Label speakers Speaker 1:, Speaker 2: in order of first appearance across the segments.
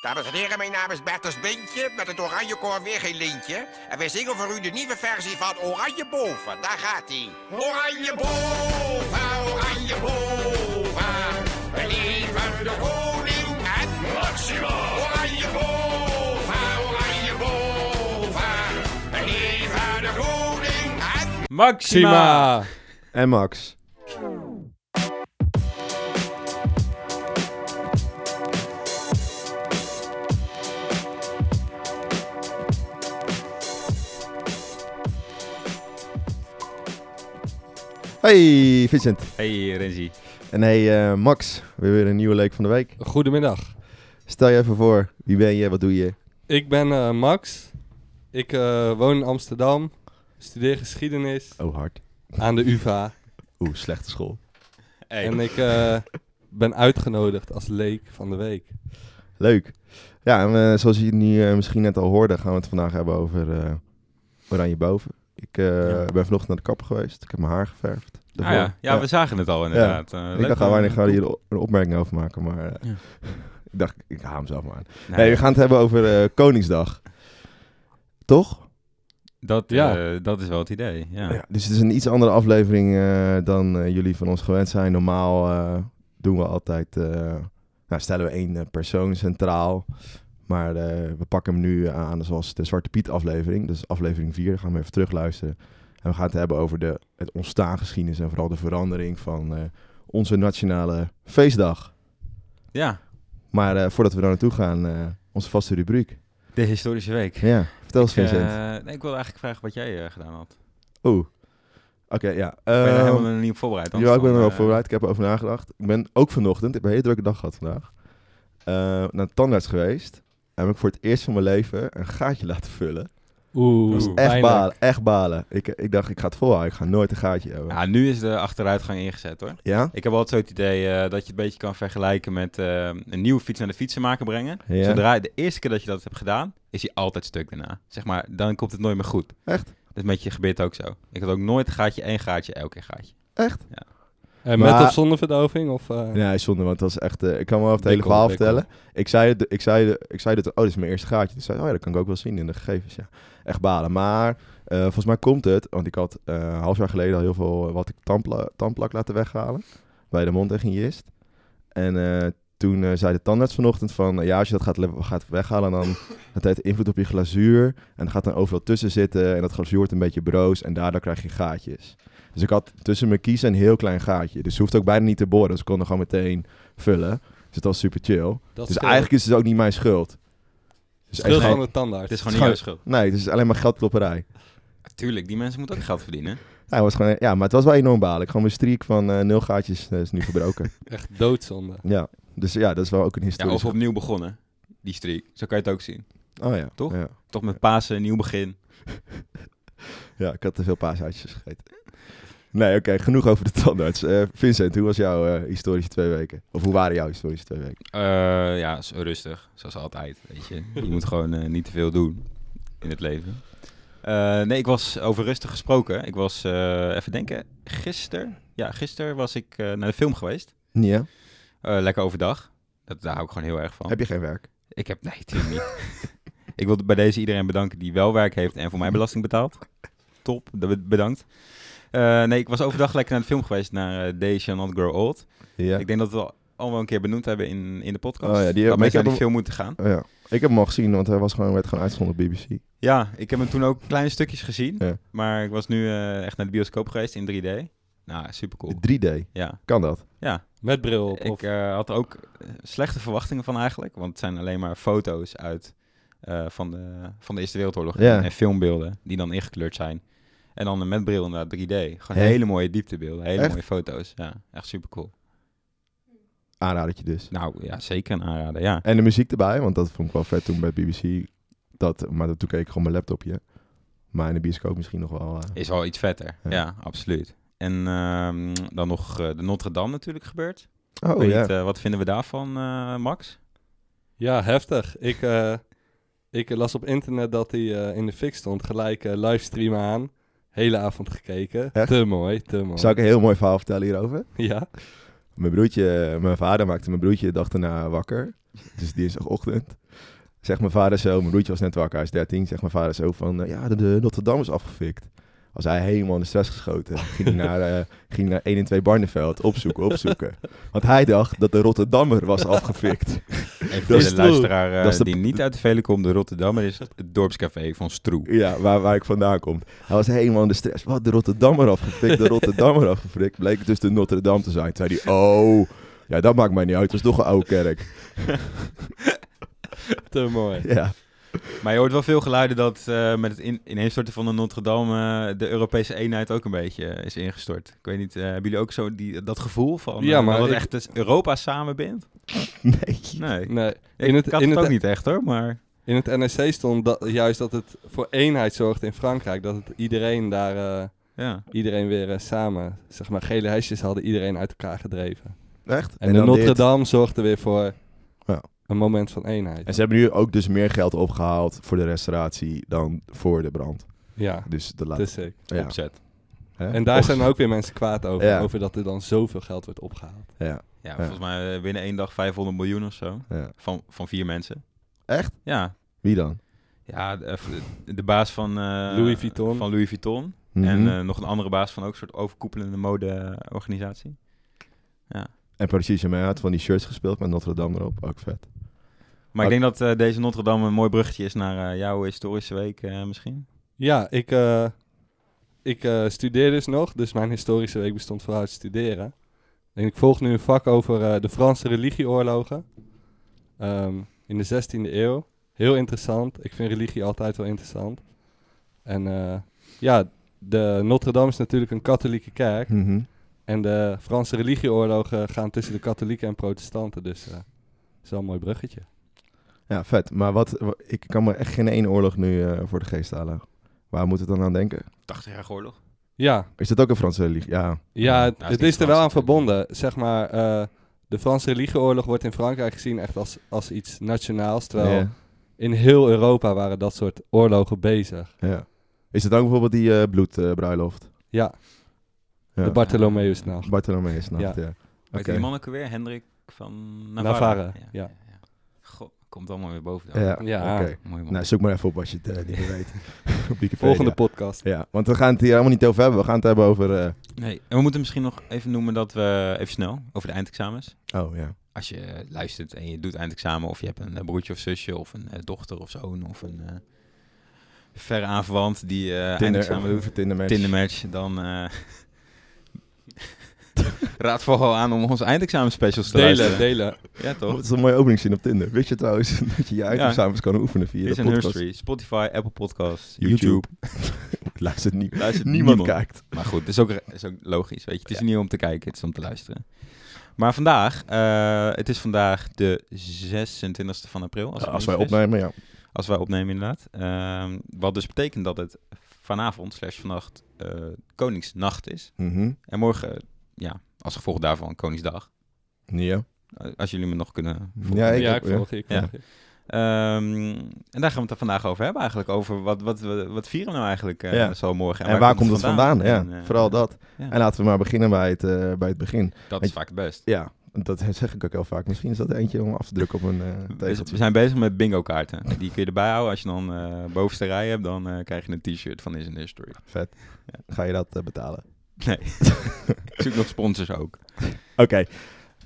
Speaker 1: Dames en heren, mijn naam is Bertus Beentje. Met het Oranje Koor weer geen lintje. En wij zingen voor u de nieuwe versie van Oranje Boven. Daar gaat hij. Oranje Boven, Oranje Boven. We leven de koning en Maxima. Oranje Boven, Oranje Boven. We leven de koning en...
Speaker 2: Maxima!
Speaker 3: En Max. Hey Vincent.
Speaker 2: Hey Renzi.
Speaker 3: En hey eh, Max, weer weer een nieuwe leuk van de week.
Speaker 4: Goedemiddag.
Speaker 3: Stel je even voor, wie ben je, wat doe je?
Speaker 4: Ik ben eh, Max. Ik eh, woon in Amsterdam. Studeer geschiedenis
Speaker 3: Oh hard.
Speaker 4: aan de UvA.
Speaker 3: Oeh, slechte school.
Speaker 4: En ik eh, ben uitgenodigd als leek van de week.
Speaker 3: Leuk. Ja, en eh, zoals je nu misschien net al hoorde, gaan we het vandaag hebben over eh, Oranje Boven. Ik eh, ben vanochtend naar de kapper geweest. Ik heb mijn haar geverfd.
Speaker 2: Ah, ja. ja, we zagen het al inderdaad. Eh,
Speaker 3: Ik
Speaker 2: leuk
Speaker 3: dacht,
Speaker 2: om-
Speaker 3: ah, wanneer gaan we hier een opmerking over maken? Maar eh,
Speaker 2: Ja.
Speaker 3: ik dacht, ik haal hem zelf maar aan.
Speaker 2: Nee,
Speaker 3: Nee, we gaan het hebben over eh, Koningsdag. Toch?
Speaker 2: dat,
Speaker 4: Ja.
Speaker 2: eh, dat is wel het idee. Ja.
Speaker 3: Ja, dus het is een iets andere aflevering eh, dan eh, jullie van ons gewend zijn. Normaal eh, doen we altijd, eh, nou, stellen we één eh, persoon centraal. Maar eh, we pakken hem nu aan zoals de Zwarte Piet aflevering. Dus aflevering 4, daar gaan we even terug luisteren. En we gaan het hebben over de, het ontstaan geschiedenis en vooral de verandering van eh, onze nationale feestdag.
Speaker 2: Ja,
Speaker 3: Maar eh, voordat we daar naartoe gaan, onze vaste rubriek.
Speaker 2: de historische week.
Speaker 3: Ja, vertel eens Vincent.
Speaker 2: nee, ik wilde eigenlijk vragen wat jij gedaan had.
Speaker 3: Oeh. Oké, ja.
Speaker 2: ben je
Speaker 3: Ehm,
Speaker 2: helemaal niet op voorbereid?
Speaker 3: Ja, ik ben er wel voorbereid. Ik heb erover nagedacht. Ik ben ook vanochtend, ik heb een hele drukke dag gehad vandaag, naar de tandarts geweest. En heb ik voor het eerst van mijn leven een gaatje laten vullen.
Speaker 4: Oeh,
Speaker 3: Dat was echt
Speaker 4: pijnlijk.
Speaker 3: balen, echt balen. Ik, ik dacht, ik ga het volhouden. Ik ga nooit een gaatje hebben.
Speaker 2: Ja, nu is de achteruitgang ingezet hoor.
Speaker 3: Ja?
Speaker 2: Ik heb altijd zo het idee eh, dat je het een beetje kan vergelijken met eh, een nieuwe fiets naar de fietsenmaker brengen.
Speaker 3: Ja.
Speaker 2: Zodra de eerste keer dat je dat hebt gedaan, is hij altijd stuk daarna. Zeg maar, dan komt het nooit meer goed.
Speaker 3: Echt?
Speaker 2: Dat met je gebeurt ook zo. Ik had ook nooit gaatje, één gaatje, elke keer gaatje.
Speaker 3: Echt?
Speaker 4: En
Speaker 3: Maar-
Speaker 4: met of zonder verdoving? Of, eh,
Speaker 3: Nee, zonde, want dat was echt... eh, ik kan wel even het hele verhaal vertellen. Ik zei, het, ik, zei, het- ik zei het, oh, dit is mijn eerste gaatje. Toen zei oh ja, dat kan ik ook wel zien in de gegevens. Ja, echt balen. Maar eh, volgens mij komt het, want ik had eh, een half jaar geleden al heel veel, eh, wat ik tandpla tandplak laten weghalen. Bij de mond en hygiënist. En eh, toen eh, zei de tandarts vanochtend van, eh, ja, als je dat gaat, gaat weghalen, dan dat heeft invloed op je glazuur. En dat gaat dan overal tussen zitten en dat glazuur wordt een beetje broos en daardoor krijg je gaatjes. Dus ik had tussen mijn kiezen een heel klein gaatje. Dus je hoeft ook bijna niet te boren. Dus ik kon er gewoon meteen vullen. Dus het was super chill.
Speaker 4: dat
Speaker 3: dus
Speaker 4: scheelt.
Speaker 3: eigenlijk is het ook niet mijn schuld. Dus
Speaker 4: Schuld van de tandarts.
Speaker 2: Het is gewoon niet jouw schuld.
Speaker 3: Nee, het is alleen maar geldklopperij.
Speaker 2: Tuurlijk, die mensen moeten ook geld verdienen.
Speaker 3: Ja, was gewoon, ja, maar het was wel enorm balen. Gewoon mijn streak van eh, nul gaatjes eh, is nu verbroken.
Speaker 4: Echt doodzonde.
Speaker 3: ja, dus ja, dat is wel ook een
Speaker 2: Ja,
Speaker 3: historisch.
Speaker 2: of opnieuw begonnen, die streak. Zo kan je het ook zien.
Speaker 3: Oh ja,
Speaker 2: Toch?
Speaker 3: Ja.
Speaker 2: Toch met Pasen, nieuw begin.
Speaker 3: ja, ik had te veel paasuitjes gegeten. Nee, oké, genoeg over de tandarts. Eh, Vincent, hoe was jouw eh, historische twee weken? Of hoe waren jouw historische twee weken?
Speaker 2: Eh, ja, rustig. Zoals altijd, weet je. Je moet gewoon niet te veel doen in het leven. Nee, ik was over rustig gesproken. Ik was, even denken, gisteren. Ja, gisteren was ik naar de film geweest.
Speaker 3: Ja.
Speaker 2: Lekker overdag. Dat, daar hou ik gewoon heel erg van.
Speaker 3: Heb je geen werk?
Speaker 2: Ik heb, nee, natuurlijk niet. ik wil bij deze iedereen bedanken die wel werk heeft en voor mij belasting betaalt. Top, be- bedankt. Eh, nee, ik was overdag lekker naar de film geweest, naar uh, They Shall Not Grow Old.
Speaker 3: Ja.
Speaker 2: Ik denk dat we al allemaal een keer benoemd hebben in, in de podcast.
Speaker 3: Oh ja, die-
Speaker 2: dat
Speaker 3: ik
Speaker 2: mensen
Speaker 3: heb
Speaker 2: naar die
Speaker 3: hem-
Speaker 2: film moeten gaan.
Speaker 3: Oh, ja. Ik heb hem al gezien, want hij was gewoon, werd gewoon uitgezonden op BBC.
Speaker 2: Ja, ik heb hem toen ook kleine stukjes gezien.
Speaker 3: Ja.
Speaker 2: Maar ik was nu eh, echt naar de bioscoop geweest in 3D. Nou, super cool.
Speaker 3: 3D,
Speaker 2: Ja,
Speaker 3: kan dat?
Speaker 2: ja.
Speaker 4: Met bril op.
Speaker 2: Ik eh, had er ook eh, slechte verwachtingen van eigenlijk. Want het zijn alleen maar foto's uit eh, van, de, van de Eerste Wereldoorlog.
Speaker 3: Ja.
Speaker 2: En filmbeelden die dan ingekleurd zijn. En dan met bril naar 3D. Gewoon hele mooie dieptebeelden. Hele
Speaker 3: Echt?
Speaker 2: mooie foto's. Ja, echt super cool.
Speaker 3: Aanradertje dus.
Speaker 2: Nou ja, zeker een aanrader. Ja.
Speaker 3: En de muziek erbij, want dat vond ik wel vet toen bij BBC. Dat, maar toen keek ik gewoon mijn laptopje. Maar in de bioscoop misschien nog wel... eh,
Speaker 2: Is wel iets vetter.
Speaker 3: Ja.
Speaker 2: Ja, absoluut. En ehm, dan nog eh, de Notre Dame natuurlijk gebeurd.
Speaker 3: Oh ja.
Speaker 2: eh, wat vinden we daarvan, eh, Max?
Speaker 4: Ja, heftig. Ik, eh, ik las op internet dat hij eh, in de fik stond. Gelijk eh, livestream aan. Hele avond gekeken.
Speaker 3: Echt?
Speaker 4: Te mooi, te mooi.
Speaker 3: Zou ik een heel mooi verhaal vertellen hierover?
Speaker 4: Ja.
Speaker 3: Mijn broertje, mijn vader maakte mijn broertje de dag daarna wakker. Dus dinsdagochtend. Zegt mijn vader zo, mijn broertje was net wakker, hij is 13. Zegt mijn vader zo van, eh, ja, de, de Notre Dame is afgefikt. Was hij helemaal in de stress geschoten. Ging hij naar, eh, ging naar 1 en 2 Barneveld opzoeken, opzoeken. Want hij dacht dat de Rotterdammer was afgefikt.
Speaker 2: Voor de luisteraar eh,
Speaker 3: Dat is de-
Speaker 2: die niet uit de Velen komt, de Rotterdammer is het dorpscafé van Stroe.
Speaker 3: Ja, waar, waar ik vandaan kom. Hij was helemaal in de stress. Wat, de Rotterdammer afgefikt, de Rotterdammer afgefikt. Bleek het dus de Notre Dame te zijn. Toen zei hij, oh, ja, dat maakt mij niet uit. Het is toch een oude kerk.
Speaker 4: Te mooi.
Speaker 3: Ja,
Speaker 2: Maar je hoort wel veel geluiden dat eh, met het in, ineenstorten van de Notre Dame eh, de Europese eenheid ook een beetje is ingestort. Ik weet niet, eh, hebben jullie ook zo die, dat gevoel van
Speaker 4: Ja, maar
Speaker 2: dat
Speaker 4: ik-
Speaker 2: echt dus Europa samenbindt?
Speaker 3: nee.
Speaker 2: Nee.
Speaker 4: Nee,
Speaker 2: Ik,
Speaker 4: in het,
Speaker 2: ik had
Speaker 4: in
Speaker 2: het
Speaker 4: het,
Speaker 2: ook niet echt hoor, maar...
Speaker 4: In het NRC stond dat, juist dat het voor eenheid zorgt in Frankrijk. Dat het iedereen daar, eh,
Speaker 2: Ja.
Speaker 4: iedereen weer samen, zeg maar, gele hesjes hadden iedereen uit elkaar gedreven.
Speaker 3: Echt?
Speaker 4: En, de
Speaker 3: dan
Speaker 4: Notre
Speaker 3: dit.
Speaker 4: Dame zorgde weer voor. Een moment van eenheid.
Speaker 3: En ze hebben nu ook dus meer geld opgehaald voor de restauratie dan voor de brand.
Speaker 4: Ja,
Speaker 3: Dus de
Speaker 4: is sick.
Speaker 3: Ja.
Speaker 2: Opzet.
Speaker 3: Hè?
Speaker 4: En daar zijn ook weer mensen kwaad over.
Speaker 3: Ja.
Speaker 4: Over dat er dan zoveel geld wordt opgehaald.
Speaker 3: Ja,
Speaker 2: Ja, volgens mij eh, binnen één dag 500 miljoen of zo.
Speaker 3: ja.
Speaker 2: Van, van vier mensen.
Speaker 3: Echt?
Speaker 2: Ja.
Speaker 3: Wie dan?
Speaker 2: Ja, de, de- de baas van... eh,
Speaker 4: Louis Vuitton.
Speaker 2: Van Louis Vuitton.
Speaker 3: Mhm.
Speaker 2: En eh, nog een andere baas van ook een soort overkoepelende modeorganisatie.
Speaker 3: En Paris Saint-Germain had van die shirts gespeeld met Notre Dame erop. Ook vet.
Speaker 2: Maar ik denk dat eh, deze Notre Dame een mooi bruggetje is naar eh, jouw historische week eh, misschien.
Speaker 4: Ja, ik, eh, ik eh, studeer dus nog. Dus mijn historische week bestond vooral uit studeren. En ik volg nu een vak over eh, de Franse religieoorlogen. Ehm, in de 16e eeuw. Heel interessant. Ik vind religie altijd wel interessant. En eh, ja, de Notre Dame is natuurlijk een katholieke kerk.
Speaker 3: Mhm.
Speaker 4: En de Franse religieoorlogen gaan tussen de katholieken en protestanten. Dus eh dat is wel een mooi bruggetje.
Speaker 3: Ja, vet. Maar wat, wa- ik kan me echt geen één oorlog nu eh, voor de geest halen. Waar moet het dan aan denken?
Speaker 2: 80 jaar oorlog.
Speaker 4: Ja,
Speaker 3: Is dat ook een Franse religie? Ja.
Speaker 4: Ja, het,
Speaker 2: Nou, is
Speaker 4: het
Speaker 2: niet
Speaker 4: is er wel aan verbonden. Zeg maar, eh, de Franse religieoorlog wordt in Frankrijk gezien echt als, als iets nationaals. Terwijl
Speaker 3: Ja.
Speaker 4: in heel Europa waren dat soort oorlogen bezig.
Speaker 3: ja. Is het ook bijvoorbeeld die eh bloedbruiloft?
Speaker 4: Ja,
Speaker 3: ja.
Speaker 4: de Bartholomeusnacht.
Speaker 3: Bartholomeus nacht, ja.
Speaker 4: Ja.
Speaker 3: Oké.
Speaker 2: Weet die man ook weer? Hendrik van Navarre.
Speaker 4: Navarre, ja.
Speaker 2: Goh, komt allemaal weer boven. dan.
Speaker 3: Ja,
Speaker 4: Ja.
Speaker 3: oké.
Speaker 2: Mooi man.
Speaker 3: Nou, zoek maar even op als je het eh, niet meer weet. op.
Speaker 4: Volgende podcast.
Speaker 3: Ja, want we gaan het hier helemaal niet over hebben. We gaan het hebben over... eh,
Speaker 2: Nee, en we moeten misschien nog even noemen dat we, even snel, over de eindexamens.
Speaker 3: Oh, ja.
Speaker 2: Als je luistert en je doet eindexamen of je hebt een eh, broertje of zusje of een eh, dochter of zoon of een eh, verre aanverwant die eh eindexamen
Speaker 3: Tinder,
Speaker 2: doet.
Speaker 3: Tindermatch.
Speaker 2: Tindermatch, dan eh raad vooral aan om onze eindexamen specials te
Speaker 4: Delen,
Speaker 2: luisteren.
Speaker 4: delen.
Speaker 2: Ja, toch?
Speaker 3: het is een mooie openingszin op Tinder. Wist je trouwens dat je je eindexamens kan oefenen via
Speaker 2: is
Speaker 3: de
Speaker 2: een. Spotify, Apple Podcasts,
Speaker 3: YouTube.
Speaker 2: YouTube.
Speaker 3: Luistert niet.
Speaker 2: Luistert
Speaker 3: Niemand,
Speaker 2: niemand.
Speaker 3: kijkt.
Speaker 2: Maar goed, het is ook, is ook logisch, weet je. Het is niet om te kijken, het is om te luisteren. Maar vandaag, eh, het is vandaag de 26e van april. Als, me
Speaker 3: Als wij opnemen, ja.
Speaker 2: Als wij opnemen, inderdaad. Ehm, wat dus betekent dat het vanavond slash vannacht eh, Koningsnacht is.
Speaker 3: Mhm.
Speaker 2: En morgen, ja, als gevolg daarvan Koningsdag.
Speaker 3: Ja.
Speaker 2: Eh, als jullie me nog kunnen volgen.
Speaker 3: Ja, ik
Speaker 4: ja, ik volg je. Ik
Speaker 2: Ja.
Speaker 4: volg je.
Speaker 2: Ehm, en daar gaan we het vandaag over hebben eigenlijk. Over wat, wat, wat, wat vieren we nou eigenlijk eh,
Speaker 3: Ja.
Speaker 2: zo morgen.
Speaker 3: En, waar komt het vandaan? Ja,
Speaker 2: En, eh,
Speaker 3: vooral dat.
Speaker 2: ja.
Speaker 3: En laten we maar beginnen bij het, eh, bij het begin.
Speaker 2: Dat
Speaker 3: En-
Speaker 2: is vaak het best.
Speaker 3: Ja, dat zeg ik ook heel vaak. Misschien is dat eentje om af te drukken op een eh
Speaker 2: We,
Speaker 3: tegeltje.
Speaker 2: we zijn bezig met bingo kaarten. Die kun je erbij houden. Als je dan eh bovenste rij hebt, dan eh, krijg je een t-shirt van Is an History.
Speaker 3: Vet. Ga je dat betalen?
Speaker 2: Nee. Ik zoek nog sponsors ook.
Speaker 3: Oké.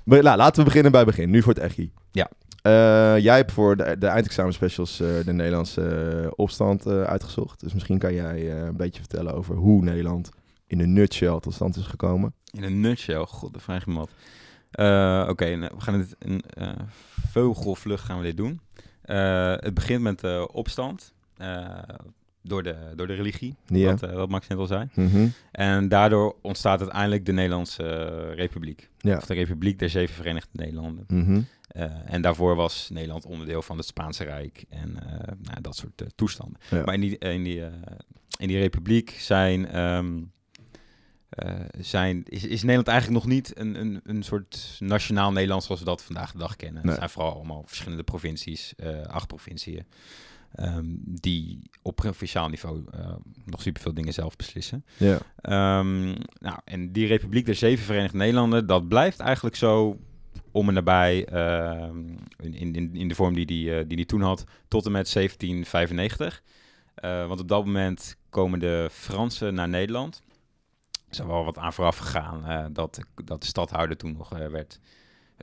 Speaker 3: Maar, nou, laten we beginnen bij begin. Nu voor het echi.
Speaker 2: Ja.
Speaker 3: Eh, jij hebt voor de, de eindexamen specials eh, de Nederlandse eh, opstand eh, uitgezocht. Dus misschien kan jij eh, een beetje vertellen over hoe Nederland in een nutshell tot stand is gekomen.
Speaker 2: In een nutshell. God, dat vraag je me wat. Eh, Oké, nou, we gaan het in eh vogelvlucht gaan we dit doen. Eh, het begint met de opstand. eh, door, de, door de religie,
Speaker 3: Ja.
Speaker 2: wat, eh, wat Max net al zei.
Speaker 3: Mhm.
Speaker 2: En daardoor ontstaat uiteindelijk de Nederlandse eh, Republiek.
Speaker 3: Ja.
Speaker 2: Of de Republiek der Zeven Verenigde Nederlanden.
Speaker 3: Mhm.
Speaker 2: Eh, en daarvoor was Nederland onderdeel van het Spaanse Rijk en nou, dat soort toestanden.
Speaker 3: Ja.
Speaker 2: Maar in die, in die, in die republiek zijn, ehm, eh, zijn, is, is Nederland eigenlijk nog niet een, een, een soort nationaal Nederland zoals we dat vandaag de dag kennen.
Speaker 3: Nee.
Speaker 2: Het zijn vooral allemaal verschillende provincies, acht provinciën. Ehm, die op provinciaal niveau eh, nog superveel dingen zelf beslissen.
Speaker 3: Ja.
Speaker 2: Ehm, nou, en die Republiek der Zeven Verenigde Nederlanden, dat blijft eigenlijk zo om en nabij ehm, in, in, in de vorm die die, eh, die die toen had, tot en met 1795. Eh, want op dat moment komen de Fransen naar Nederland. Er is wel wat aan vooraf gegaan dat, dat de stadhouder toen nog werd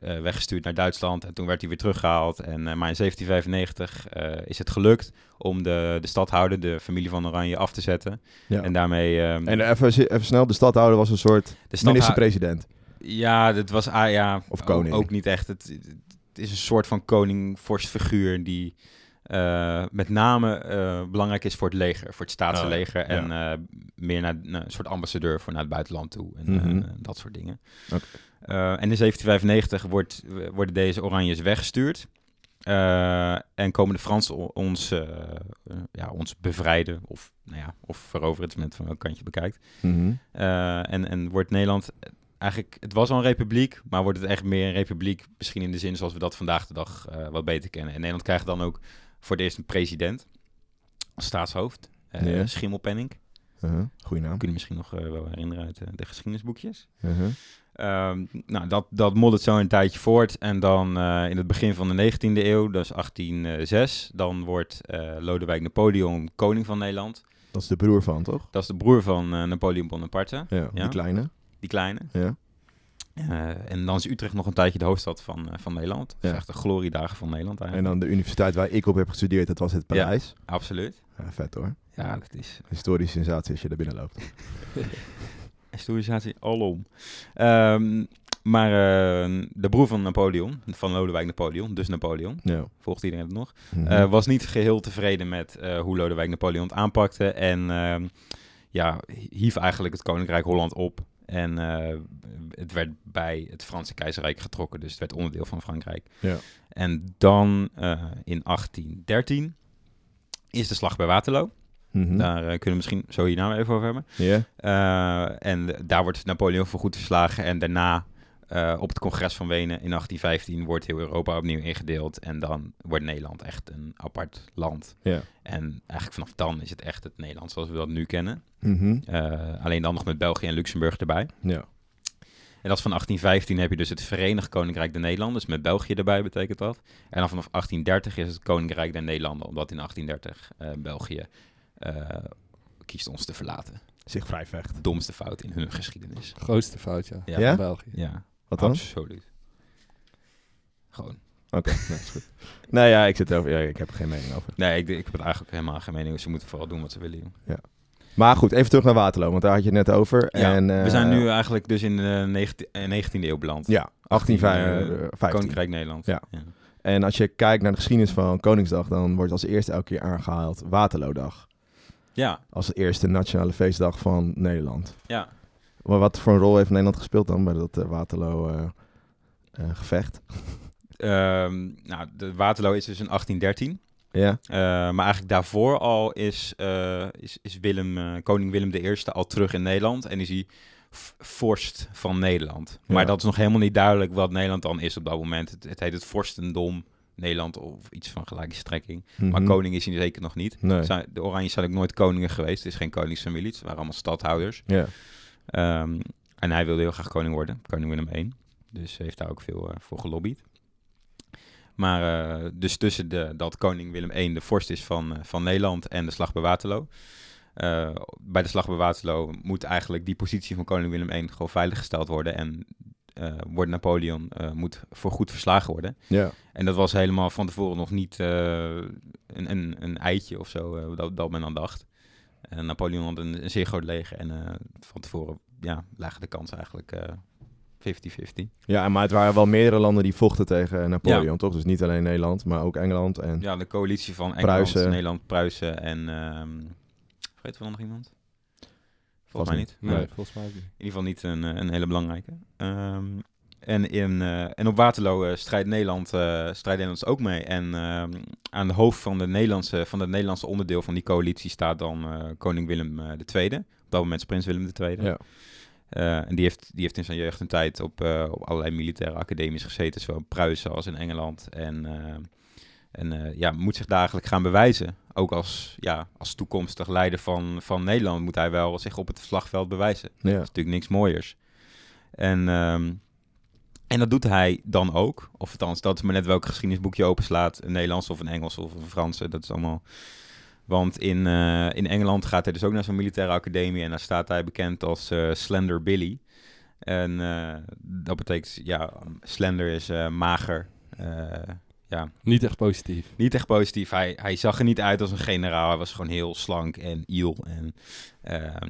Speaker 2: eh, weggestuurd naar Duitsland. En toen werd hij weer teruggehaald. En, eh, maar in 1795 eh, is het gelukt om de, de stadhouder, de familie van Oranje, af te zetten.
Speaker 3: ja.
Speaker 2: En daarmee... ehm,
Speaker 3: En even, even snel, de stadhouder was een soort minister-president.
Speaker 2: Ja, dat was ah, ja,
Speaker 3: Of koning.
Speaker 2: Ook niet echt. Het, het is een soort van koning-vorstfiguur die eh, met name eh, belangrijk is voor het leger, voor het staatse
Speaker 3: Oh, ja.
Speaker 2: En eh, meer naar, naar een soort ambassadeur voor naar het buitenland toe. En
Speaker 3: Mhm.
Speaker 2: eh, dat soort dingen.
Speaker 3: Oké.
Speaker 2: Eh, en in 1795 wordt, worden deze Oranjes weggestuurd. Eh, en komen de Fransen ons, eh, eh, ja, ons bevrijden. Of, nou ja, of veroveren, het is met van welk kant je bekijkt.
Speaker 3: Mhm.
Speaker 2: Eh, en, en wordt Nederland eigenlijk, het was al een republiek, maar wordt het echt meer een republiek, misschien in de zin zoals we dat vandaag de dag eh, wat beter kennen. En Nederland krijgt dan ook voor het eerst een president als staatshoofd, eh
Speaker 3: Ja.
Speaker 2: Schimmelpenninck.
Speaker 3: Uh-huh. Goeie naam.
Speaker 2: Kun je misschien nog eh, wel herinneren uit eh, de geschiedenisboekjes.
Speaker 3: Uh-huh.
Speaker 2: Ehm, nou, dat, dat moddert zo een tijdje voort. En dan eh, in het begin van de 19e eeuw, dat is 1806, dan wordt eh, Lodewijk Napoleon koning van Nederland.
Speaker 3: Dat is de broer van, toch?
Speaker 2: Dat is de broer van eh, Napoleon Bonaparte,
Speaker 3: Ja,
Speaker 2: Ja.
Speaker 3: die kleine.
Speaker 2: die kleine.
Speaker 3: Ja.
Speaker 2: En dan is Utrecht nog een tijdje de hoofdstad van, van Nederland. Dat is
Speaker 3: Ja.
Speaker 2: echt de gloriedagen van Nederland
Speaker 3: En
Speaker 2: eigenlijk.
Speaker 3: dan de universiteit waar ik op heb gestudeerd, dat was het
Speaker 2: Ja.
Speaker 3: Parijs.
Speaker 2: Absoluut.
Speaker 3: Ja, vet hoor.
Speaker 2: Ja, dat is
Speaker 3: Historische sensatie als je daar binnen loopt.
Speaker 2: historisatie alom. Ehm maar eh, de broer van Napoleon, van Lodewijk Napoleon, dus Napoleon,
Speaker 3: Ja.
Speaker 2: volgt iedereen het nog,
Speaker 3: Mhm.
Speaker 2: eh, was niet geheel tevreden met eh, hoe Lodewijk Napoleon het aanpakte. En ehm, ja, hief eigenlijk het Koninkrijk Holland op. En eh, het werd bij het Franse keizerrijk getrokken, dus het werd onderdeel van Frankrijk.
Speaker 3: Ja.
Speaker 2: En dan in 1813 is de slag bij Waterloo.
Speaker 3: Mhm.
Speaker 2: Daar eh, kunnen we misschien zo hierna even over hebben.
Speaker 3: Ja.
Speaker 2: Eh, en daar wordt Napoleon voor goed verslagen. En daarna eh, op het congres van Wenen in 1815 wordt heel Europa opnieuw ingedeeld. En dan wordt Nederland echt een apart land. En eigenlijk vanaf dan is het echt het Nederland zoals we dat nu kennen.
Speaker 3: Mhm.
Speaker 2: Alleen dan nog met België en Luxemburg erbij. En dat is van 1815 heb je dus het Verenigd Koninkrijk der Nederlanden. Dus met België erbij betekent dat. En dan vanaf 1830 is het Koninkrijk der Nederlanden. Omdat in 1830 eh, België kiest ons te verlaten.
Speaker 3: Zich vrij vecht.
Speaker 2: De domste fout in hun geschiedenis.
Speaker 4: Grootste fout, ja.
Speaker 2: Ja.
Speaker 3: Ja?
Speaker 4: Van België.
Speaker 2: Ja,
Speaker 3: Wat dan?
Speaker 2: absoluut. Gewoon.
Speaker 3: Oké, nou, is goed. Nee, ja, ik zit over. Ja, ik heb er geen mening over.
Speaker 2: Nee, ik, ik heb het eigenlijk helemaal geen mening. Ze moeten vooral doen wat ze willen. joh.
Speaker 3: Maar goed, even terug naar Waterloo, want daar had je het net over.
Speaker 2: Ja,
Speaker 3: en,
Speaker 2: we
Speaker 3: eh,
Speaker 2: zijn nu eigenlijk dus in de 19, eh, 19e eeuw beland.
Speaker 3: Ja, 1815.
Speaker 2: eh, Koninkrijk Nederland.
Speaker 3: Ja. En als je kijkt naar de geschiedenis van Koningsdag, dan wordt als eerste elke keer aangehaald Waterloodag.
Speaker 2: Ja,
Speaker 3: Als eerste nationale feestdag van Nederland.
Speaker 2: ja.
Speaker 3: Maar wat voor een rol heeft Nederland gespeeld dan bij dat eh, Waterloo eh, eh, gevecht?
Speaker 2: Ehm, nou, de Waterloo is dus in 1813.
Speaker 3: Ja,
Speaker 2: maar eigenlijk daarvoor al is, is, is Willem, koning Willem I al terug in Nederland. En is hij vorst van Nederland. Maar
Speaker 3: Ja.
Speaker 2: dat is nog helemaal niet duidelijk wat Nederland dan is op dat moment. Het, het heet het vorstendom Nederland of iets van gelijke strekking. Maar
Speaker 3: Mhm.
Speaker 2: koning is hij zeker nog niet.
Speaker 3: Nee.
Speaker 2: De Oranjes zijn ook nooit koningen geweest. Het is geen koningsfamilie. Het waren allemaal stadhouders.
Speaker 3: Ja.
Speaker 2: Ehm, en hij wilde heel graag koning worden. Koning Willem I. Dus heeft daar ook veel eh, voor gelobbyd. Maar eh, dus tussen de, dat koning Willem I de vorst is van, eh, van Nederland en de slag bij Waterloo. bij de slag bij Waterloo moet eigenlijk die positie van koning Willem I gewoon veiliggesteld worden. En eh, wordt Napoleon eh, moet voor goed verslagen worden.
Speaker 3: Ja.
Speaker 2: En dat was helemaal van tevoren nog niet eh, een, een, een eitje of zo, dat, dat men aan dacht. En Napoleon had een, een zeer groot leger en van tevoren ja, lagen de kans eigenlijk eh, 50-50.
Speaker 3: ja, maar het waren wel meerdere landen die vochten tegen Napoleon, toch? Dus niet alleen Nederland, maar ook Engeland. En...
Speaker 2: Ja, de coalitie van Engeland,
Speaker 3: Pruisen.
Speaker 2: Nederland, Pruisen en... ehm vergeten we dan nog iemand? Volgens mij
Speaker 3: niet.
Speaker 4: Nee,
Speaker 2: Nee.
Speaker 4: volgens mij niet.
Speaker 2: In ieder geval niet een, eh, een hele belangrijke. Ehm, en, in, eh, en op Waterloo eh, strijdt Nederland, eh strijdt Nederland ook mee. En ehm, aan de hoofd van, de Nederlandse, van het Nederlandse onderdeel van die coalitie staat dan eh, koning Willem eh, II. Op dat moment is prins Willem II.
Speaker 3: Ja.
Speaker 2: Eh, en die heeft, die heeft in zijn jeugd een tijd op, eh, op allerlei militaire academies gezeten, zowel in Pruisen als in Engeland. En eh, En eh, ja, moet zich dagelijk gaan bewijzen. Ook als, ja, als toekomstig leider van, van Nederland moet hij wel zich op het slagveld bewijzen.
Speaker 3: Ja.
Speaker 2: Dat is natuurlijk niks mooiers. En, ehm, en dat doet hij dan ook. Of althans, dat is maar net welk geschiedenisboek je openslaat. Een Nederlands of een Engels of een Franse. Dat is allemaal... Want in, eh, in Engeland gaat hij dus ook naar zo'n militaire academie. En daar staat hij bekend als eh, Slender Billy. En dat betekent, ja, slender is mager. Ja,
Speaker 4: Niet echt positief.
Speaker 2: niet echt positief. Hij, hij zag er niet uit als een generaal. Hij was gewoon heel slank en iel. En ehm,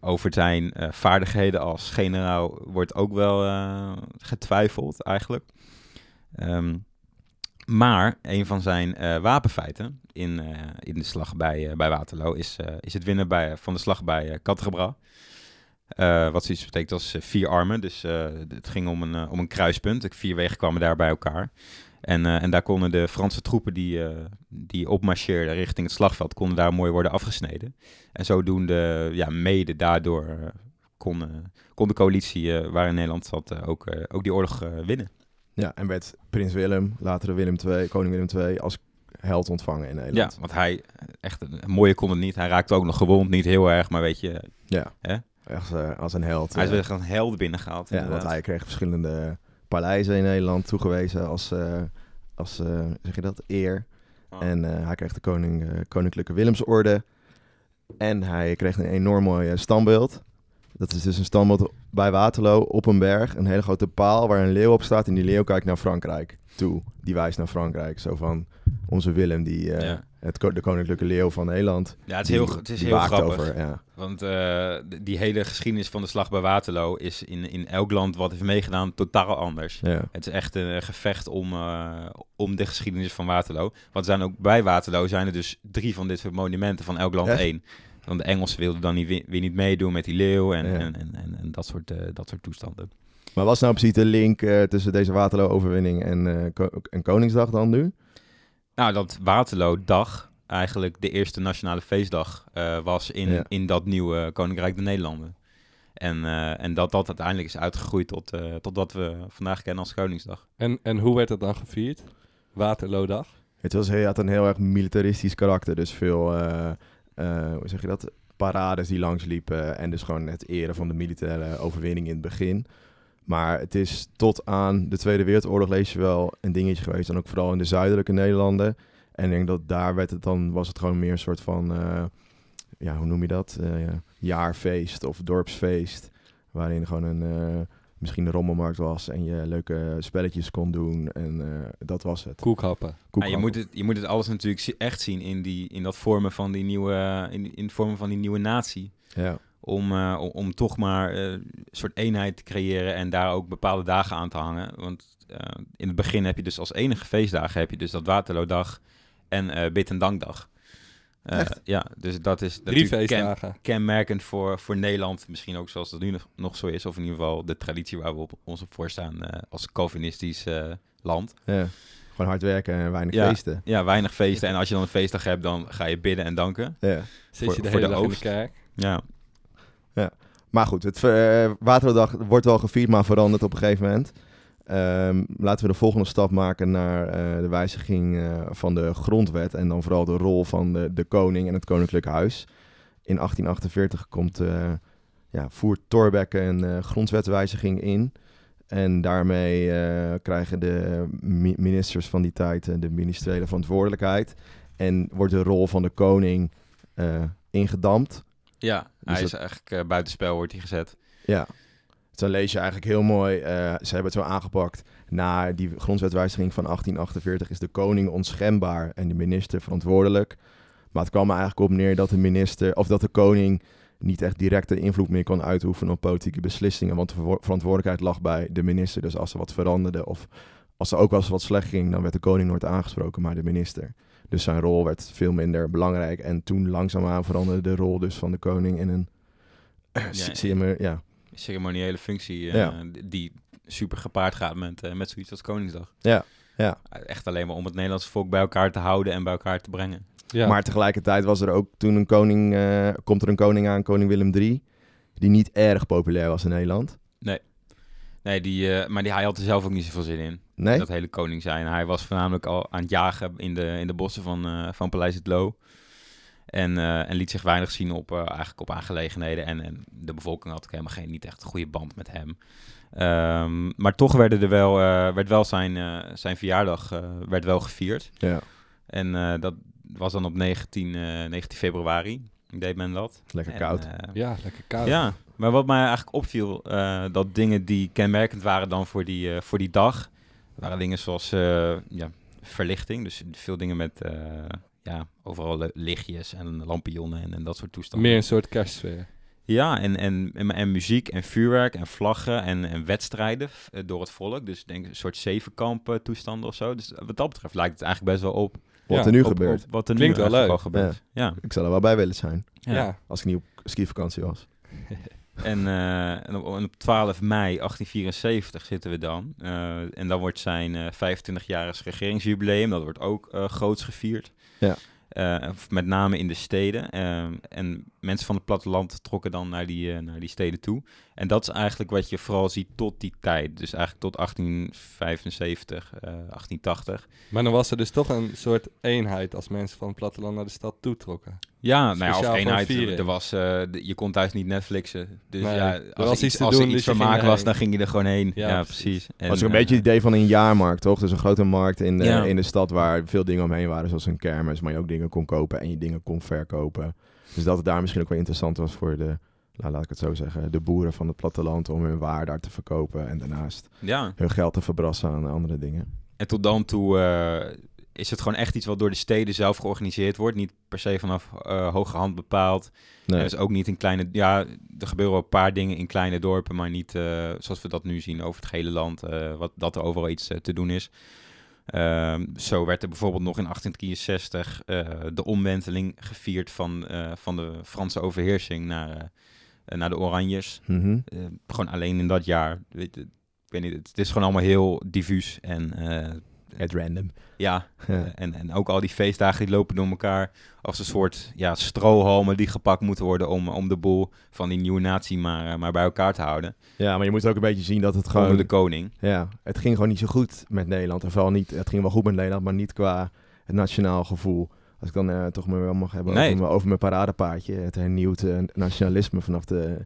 Speaker 2: over zijn eh, vaardigheden als generaal wordt ook wel eh, getwijfeld eigenlijk. Ehm, maar een van zijn eh, wapenfeiten in, in de slag bij, bij Waterloo is, is het winnen bij, van de slag bij uh, Catrebras. Eh, wat zoiets betekent als vier armen. Dus het ging om een, om een kruispunt. De vier wegen kwamen daar bij elkaar. En, eh, en daar konden de Franse troepen die, eh, die opmarcheerden richting het slagveld, konden daar mooi worden afgesneden. En zodoende, ja, mede daardoor eh, kon, kon de coalitie eh, waar in Nederland zat ook, ook die oorlog winnen.
Speaker 3: Ja, en werd prins Willem, later Willem II, koning Willem II, als held ontvangen in
Speaker 2: Ja,
Speaker 3: Nederland.
Speaker 2: want hij, echt, een mooie kon het niet. Hij raakte ook nog gewond, niet heel erg, maar weet je,
Speaker 3: Ja,
Speaker 2: Hè?
Speaker 3: echt als een held.
Speaker 2: hij is
Speaker 3: ja.
Speaker 2: weer een held binnengehaald.
Speaker 3: Ja, want hij kreeg verschillende paleizen in Nederland toegewezen als, eh, als eh, zeg je dat, eer.
Speaker 2: Oh.
Speaker 3: En eh, hij kreeg de koning, Koninklijke Willemsorde. En hij kreeg een enorm mooi standbeeld. Dat is dus een standbeeld bij Waterloo op een berg. Een hele grote paal waar een leeuw op staat. En die leeuw kijkt naar Frankrijk toe. Die wijst naar Frankrijk. Zo van onze Willem, die, eh,
Speaker 2: Ja.
Speaker 3: het, de koninklijke leeuw van Nederland.
Speaker 2: Ja, het is
Speaker 3: die-
Speaker 2: heel, het is heel grappig.
Speaker 3: Over, ja.
Speaker 2: Want eh, die hele geschiedenis van de slag bij Waterloo is in, in elk land wat heeft meegedaan totaal anders.
Speaker 3: Ja.
Speaker 2: Het is echt een gevecht om, eh, om de geschiedenis van Waterloo. Want zijn ook bij Waterloo zijn er dus drie van dit soort monumenten van elk land
Speaker 3: Echt?
Speaker 2: één. Want de Engelsen wilden dan niet, weer niet meedoen met die leeuw en,
Speaker 3: Ja.
Speaker 2: en, en, en, en dat, soort, eh, dat soort toestanden.
Speaker 3: Maar wat is nou precies de link eh, tussen deze Waterloo-overwinning en, eh, ko- en Koningsdag dan nu?
Speaker 2: Nou, dat Waterloo-dag eigenlijk de eerste nationale feestdag eh, was in,
Speaker 3: Ja.
Speaker 2: in dat nieuwe Koninkrijk der Nederlanden. En, eh, en dat dat uiteindelijk is uitgegroeid tot, eh, tot wat we vandaag kennen als Koningsdag.
Speaker 4: En, en hoe werd het dan gevierd? Waterloodag?
Speaker 3: Het was, hij had een heel erg militaristisch karakter. Dus veel, hoe zeg je dat? Parades die langsliepen. En dus gewoon het eren van de militaire overwinning in het begin. Maar het is tot aan de Tweede Wereldoorlog lees je wel een dingetje geweest. En ook vooral in de zuidelijke Nederlanden. En ik denk dat daar werd het dan, was het gewoon meer een soort van, eh, ja, hoe noem je dat? Eh, ja, jaarfeest of dorpsfeest. Waarin gewoon een, eh, misschien een rommelmarkt was en je leuke spelletjes kon doen. En eh, dat was het.
Speaker 4: Koekhappen.
Speaker 2: Ja, je, moet het, je moet het alles natuurlijk echt zien in, die, in dat vormen van die nieuwe, in, in het vormen van die nieuwe natie.
Speaker 3: Ja.
Speaker 2: Om, eh, om, om toch maar eh, een soort eenheid te creëren en daar ook bepaalde dagen aan te hangen. Want eh, in het begin heb je dus als enige feestdagen heb je dus dat Waterloodag en eh Bid en Dankdag. Eh,
Speaker 3: Echt?
Speaker 2: Ja, dus dat is
Speaker 4: Drie
Speaker 2: natuurlijk ken-
Speaker 4: feestdagen.
Speaker 2: kenmerkend voor, voor Nederland. Misschien ook zoals dat nu nog, nog zo is. Of in ieder geval de traditie waar we op, ons op voorstaan eh, als Calvinistisch eh, land.
Speaker 3: Ja. Gewoon hard werken en weinig
Speaker 2: Ja.
Speaker 3: feesten.
Speaker 2: Ja, weinig feesten. En als je dan een feestdag hebt, dan ga je bidden en danken.
Speaker 3: Ja.
Speaker 4: Zit
Speaker 2: Voor-
Speaker 4: je de
Speaker 2: voor
Speaker 4: hele
Speaker 2: de
Speaker 4: dag in de
Speaker 2: oost.
Speaker 4: kerk?
Speaker 2: Ja,
Speaker 3: Maar goed, het uh, Waterloodag wordt wel gevierd, maar verandert op een gegeven moment. Ehm, laten we de volgende stap maken naar eh, de wijziging eh, van de grondwet. En dan vooral de rol van de, de koning en het koninklijk huis. In 1848 komt, eh, ja, voert Thorbecke een grondwetwijziging in. En daarmee krijgen de mi- ministers van die tijd de ministeriële verantwoordelijkheid. En wordt de rol van de koning ingedampt.
Speaker 2: ja hij
Speaker 3: dat-
Speaker 2: is eigenlijk uh, buitenspel wordt hij gezet.
Speaker 3: Ja. Dus dan lees je eigenlijk heel mooi. Uh, ze hebben het zo aangepakt. Na die grondwetwijziging van 1848 is de koning onschendbaar en de minister verantwoordelijk. Maar het kwam er eigenlijk op neer dat de minister of dat de koning niet echt directe invloed meer kon uitoefenen op politieke beslissingen. Want de verantwoordelijkheid lag bij de minister. Dus als er wat veranderde of als er ook wel eens wat slecht ging, dan werd de koning nooit aangesproken, maar de minister. Dus zijn rol werd veel minder belangrijk. En toen langzaamaan veranderde de rol dus van de koning in een
Speaker 2: Ja,
Speaker 3: zie je me, ja.
Speaker 2: Ceremoniële functie uh,
Speaker 3: Ja.
Speaker 2: die super gepaard gaat met, uh, met zoiets als Koningsdag.
Speaker 3: Ja, ja.
Speaker 2: Echt alleen maar om het Nederlandse volk bij elkaar te houden en bij elkaar te brengen.
Speaker 4: Ja.
Speaker 3: Maar tegelijkertijd was er ook toen een koning, uh, komt er een koning aan, koning Willem III, die niet erg populair was in Nederland.
Speaker 2: Nee. Nee, die, eh, maar die, hij had er zelf ook niet zoveel zin in.
Speaker 3: Nee?
Speaker 2: Dat hele koning zijn. Hij was voornamelijk al aan het jagen in de, in de bossen van, eh, van Paleis het Loo. En, eh, en liet zich weinig zien op, eh, eigenlijk op aangelegenheden. En, en de bevolking had ook helemaal geen, niet echt een goede band met hem. Ehm, maar toch werden er wel, eh, werd wel zijn, eh, zijn verjaardag eh, werd wel gevierd.
Speaker 3: Ja,
Speaker 2: En eh, dat was dan op 19, eh, 19 februari. Deed men dat.
Speaker 3: lekker
Speaker 2: En,
Speaker 3: koud.
Speaker 4: Ja, lekker koud.
Speaker 2: ja, maar wat mij eigenlijk opviel, eh, dat dingen die kenmerkend waren dan voor die, eh, voor die dag, waren dingen zoals eh, ja, verlichting. Dus veel dingen met eh, ja, overal li- lichtjes en lampionnen en, en dat soort toestanden.
Speaker 4: Meer een soort kerstsfeer.
Speaker 2: Ja, en, en, en, en muziek en vuurwerk en vlaggen en, en wedstrijden eh, door het volk. Dus ik denk een soort zevenkamp eh, toestanden of zo. Dus wat dat betreft lijkt het eigenlijk best wel op,
Speaker 3: Wat
Speaker 4: ja,
Speaker 3: er nu
Speaker 2: op-
Speaker 3: gebeurt.
Speaker 2: op wat er
Speaker 4: Klinkt
Speaker 2: nu
Speaker 4: wel leuk.
Speaker 2: al gebeurt. Ja.
Speaker 3: Ik zou er wel bij willen zijn.
Speaker 2: Ja.
Speaker 4: Ja.
Speaker 3: Als ik niet op skivakantie was.
Speaker 2: En, eh, en, op, en op 12 mei 1874 zitten we dan. Eh, en dan wordt zijn eh 25-jarig regeringsjubileum. Dat wordt ook eh, groots gevierd.
Speaker 3: Ja.
Speaker 2: Eh, met name in de steden. Eh, en mensen van het platteland trokken dan naar die, eh, naar die steden toe. En dat is eigenlijk wat je vooral ziet tot die tijd. Dus eigenlijk tot 1875, eh 1880.
Speaker 4: Maar dan was er dus toch een soort eenheid als mensen van het platteland naar de stad toetrokken.
Speaker 2: Ja, nou ja, of eenheid. Er was, eh, je kon thuis niet Netflixen. Dus
Speaker 4: Nee,
Speaker 2: ja,
Speaker 4: er
Speaker 2: als,
Speaker 4: was
Speaker 2: er
Speaker 4: iets
Speaker 2: iets,
Speaker 4: te
Speaker 2: als er
Speaker 4: doen,
Speaker 2: iets
Speaker 4: dus ging
Speaker 2: vermaak was, dan ging je er gewoon heen.
Speaker 4: Ja,
Speaker 2: Ja, precies. En,
Speaker 3: was ook een
Speaker 2: eh,
Speaker 3: beetje het idee van een jaarmarkt, toch? Dus een grote markt in de,
Speaker 2: Ja.
Speaker 3: in de stad waar veel dingen omheen waren, zoals een kermis, maar je ook dingen kon kopen en je dingen kon verkopen. Dus dat het daar misschien ook wel interessant was voor de, nou, laat ik het zo zeggen, de boeren van het platteland om hun waar daar te verkopen en daarnaast
Speaker 2: Ja,
Speaker 3: hun geld te verbrassen aan andere dingen.
Speaker 2: en tot dan toe eh, is het gewoon echt iets wat door de steden zelf georganiseerd wordt. Niet per se vanaf eh hoge hand bepaald.
Speaker 3: Nee.
Speaker 2: En dus ook niet in kleine... Ja, er gebeuren wel een paar dingen in kleine dorpen, maar niet eh, zoals we dat nu zien over het hele land. eh, wat, dat er overal iets te doen is. Ehm, zo werd er bijvoorbeeld nog in 1863 eh, de omwenteling gevierd van, van de Franse overheersing naar, naar de Oranjes.
Speaker 3: Mhm.
Speaker 2: Gewoon alleen in dat jaar. Ik weet niet, het, het is gewoon allemaal heel diffuus. En
Speaker 3: Het random.
Speaker 2: ja,
Speaker 3: Ja.
Speaker 2: en, en ook al die feestdagen die lopen door elkaar als een soort ja, strohalmen die gepakt moeten worden om, om de boel van die nieuwe natie maar, eh, maar bij elkaar te houden.
Speaker 3: Ja, maar je moet ook een beetje zien dat het
Speaker 2: Gewoon de koning.
Speaker 3: Ja, het ging gewoon niet zo goed met Nederland. En vooral niet, het ging wel goed met Nederland, maar niet qua het nationaal gevoel. Als ik dan eh, toch maar wel mag hebben
Speaker 2: Nee.
Speaker 3: over, mijn- over mijn paradepaardje. Het hernieuwd eh, nationalisme vanaf de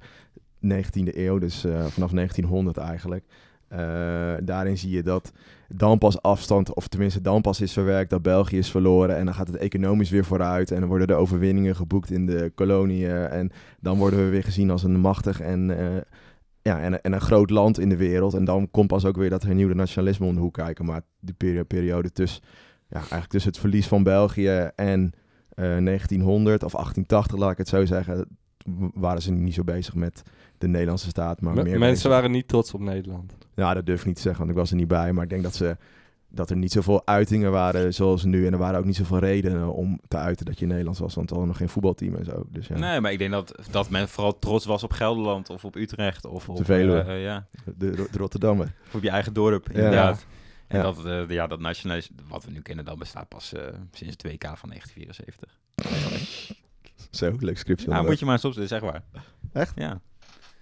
Speaker 3: 19e eeuw, dus vanaf 1900 eigenlijk. Eh, daarin zie je dat dan pas afstand, of tenminste dan pas is verwerkt dat België is verloren. En dan gaat het economisch weer vooruit. En dan worden de overwinningen geboekt in de koloniën. En dan worden we weer gezien als een machtig en, eh, ja, en, en een groot land in de wereld. En dan komt pas ook weer dat hernieuwde nationalisme om de hoek kijken. Maar die peri- periode tussen, ja, eigenlijk tussen het verlies van België en eh, 1900 of 1880, laat ik het zo zeggen, waren ze niet zo bezig met de Nederlandse staat, maar
Speaker 4: Me-
Speaker 3: meer
Speaker 4: mensen
Speaker 3: bezig-
Speaker 4: waren niet trots op Nederland.
Speaker 3: ja, dat durf ik niet te zeggen, want ik was er niet bij. Maar ik denk dat, ze, dat er niet zoveel uitingen waren zoals nu. En er waren ook niet zoveel redenen om te uiten dat je Nederlands was. Want we hadden nog geen voetbalteam en zo. Dus ja,
Speaker 2: Nee, maar ik denk dat, dat men vooral trots was op Gelderland of op Utrecht of op,
Speaker 3: de Veluwe.
Speaker 2: eh, eh, ja,
Speaker 3: de, de Rotterdammer.
Speaker 2: of op je eigen dorp,
Speaker 3: Ja.
Speaker 2: inderdaad. En
Speaker 3: Ja.
Speaker 2: dat, eh, ja, dat nationalisme, wat we nu kennen, dat bestaat pas eh, sinds het WK van 1974.
Speaker 3: Zo, leuk scriptje.
Speaker 2: Nou,
Speaker 3: onderweg.
Speaker 2: moet je maar eens opzetten, zeg maar.
Speaker 3: Echt?
Speaker 2: Ja.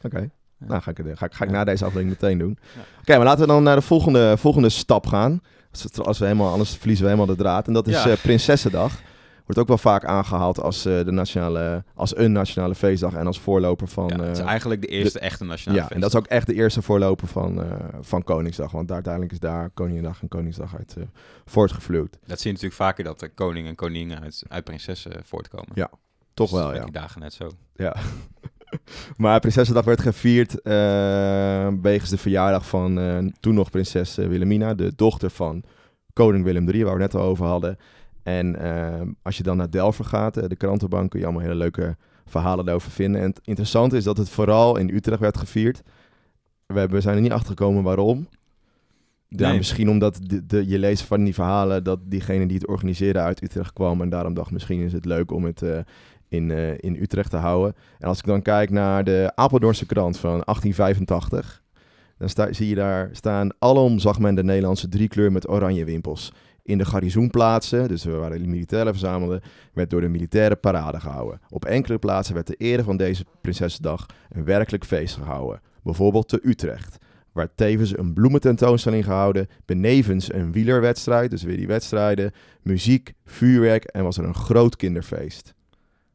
Speaker 3: Oké.
Speaker 2: Ja.
Speaker 3: Nou, ga ik, ga, ik- ga ik
Speaker 2: Ja.
Speaker 3: na deze aflevering meteen doen.
Speaker 2: Ja.
Speaker 3: Oké, maar laten we dan naar de volgende, volgende stap gaan. Als, het- als we helemaal, anders verliezen we helemaal de draad. En dat is eh, Prinsessendag. Wordt ook wel vaak aangehaald als, eh, de nationale, als een nationale feestdag en als voorloper van...
Speaker 2: ja, het is
Speaker 3: eh,
Speaker 2: eigenlijk de eerste echte nationale
Speaker 3: ja, en dat is ook echt de eerste voorloper van, van Koningsdag. Want daar, uiteindelijk is daar Koninginnedag en Koningsdag uit eh, voortgevloeid.
Speaker 2: Dat zie je natuurlijk vaker dat de koning en koningin uit, uit prinsessen voortkomen.
Speaker 3: Ja, Toch
Speaker 2: Dus
Speaker 3: wel, ja.
Speaker 2: die dagen net zo.
Speaker 3: Ja. maar Prinsessendag werd gevierd eh wegens de verjaardag van eh, toen nog prinses eh, Wilhelmina, de dochter van koning Willem III, waar we net al over hadden. En als je dan naar Delver gaat, de krantenbank, kun je allemaal hele leuke verhalen daarover vinden. En het interessante is dat het vooral in Utrecht werd gevierd. We, hebben, we zijn er niet achter gekomen waarom. Ja,
Speaker 2: Nee.
Speaker 3: Misschien omdat de, de, je leest van die verhalen dat diegene die het organiseerde uit Utrecht kwam. En daarom dacht misschien is het leuk om het in, eh, in Utrecht te houden. En als ik dan kijk naar de Apeldoornse krant van 1885. Dan sta, zie je daar staan, alom zag men de Nederlandse driekleur met oranje wimpels. In de garnizoenplaatsen, dus waar de militairen verzamelden, werd door de militaire parade gehouden. Op enkele plaatsen werd de ere van deze Prinsessendag een werkelijk feest gehouden. Bijvoorbeeld te Utrecht, werd tevens een bloemententoonstelling gehouden, benevens een wielerwedstrijd, dus weer die wedstrijden, muziek, vuurwerk en was er een groot kinderfeest.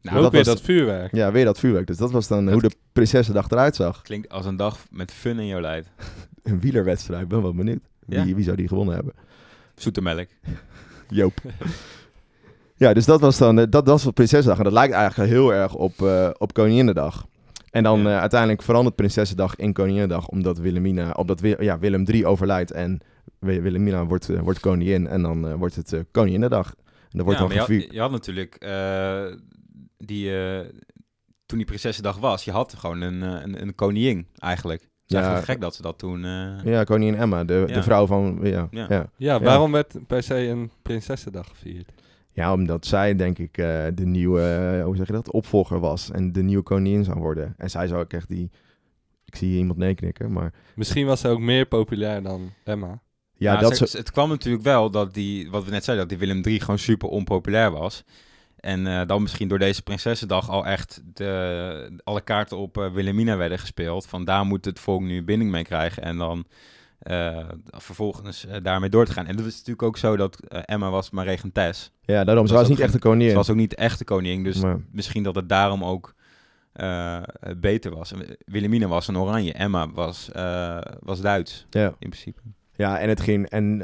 Speaker 2: Nou,
Speaker 4: ook
Speaker 3: dat
Speaker 4: weer
Speaker 3: was-
Speaker 4: dat vuurwerk.
Speaker 3: Ja, weer dat vuurwerk. Dus dat was dan hoe de Prinsessendag eruit zag.
Speaker 2: Klinkt als een dag met fun in jouw lijf.
Speaker 3: Een wielerwedstrijd, ben wel benieuwd. Wie,
Speaker 2: Ja.
Speaker 3: wie zou die gewonnen hebben?
Speaker 2: Zoete melk.
Speaker 3: Joop. ja, dus dat was dan eh, dat, dat was Prinsessendag. En dat lijkt eigenlijk heel erg op, eh op Koninginnedag. En dan
Speaker 2: Ja.
Speaker 3: eh, uiteindelijk verandert Prinsessendag in Koninginnedag, omdat Wilhelmina, omdat ja, Willem III overlijdt en Wi- Wilhelmina wordt, wordt koningin. En dan wordt het Koninginnedag. En dan wordt
Speaker 2: ja,
Speaker 3: dan
Speaker 2: maar je, had, je had natuurlijk die, eh, toen die Prinsessendag was, je had gewoon een, eh, een, een koningin eigenlijk. Het is
Speaker 3: Ja.
Speaker 2: eigenlijk gek dat ze dat toen... eh,
Speaker 3: Ja, koningin Emma, de,
Speaker 2: Ja.
Speaker 3: de vrouw van... Ja, ja.
Speaker 2: Ja.
Speaker 3: Ja.
Speaker 4: Ja, waarom werd per se een Prinsessendag gevierd?
Speaker 3: Ja, omdat zij denk ik eh, de nieuwe, hoe zeg je dat, opvolger was. En de nieuwe koningin zou worden. En zij zou ook echt die... Ik zie hier iemand nee knikken, maar...
Speaker 4: Misschien was ze ook meer populair dan Emma.
Speaker 3: Ja,
Speaker 2: Nou,
Speaker 3: dat
Speaker 2: ze-
Speaker 3: zo...
Speaker 2: Het kwam natuurlijk wel dat die, wat we net zeiden, dat die Willem III gewoon super onpopulair was. En eh, dan misschien door deze Prinsessendag al echt de, alle kaarten op eh, Wilhelmina werden gespeeld. Van daar moet het volk nu binding mee krijgen. En dan eh, vervolgens daarmee door te gaan. En dat is natuurlijk ook zo dat Emma was maar regentes.
Speaker 3: Ja, daarom. Ze
Speaker 2: was
Speaker 3: was niet echt een koningin.
Speaker 2: Ze was ook niet de echte koningin. Dus
Speaker 3: Maar-
Speaker 2: misschien dat het daarom ook beter was. Wilhelmina was een oranje. Emma was, was Duits,
Speaker 3: Ja.
Speaker 2: in principe.
Speaker 3: Ja, en het ging. En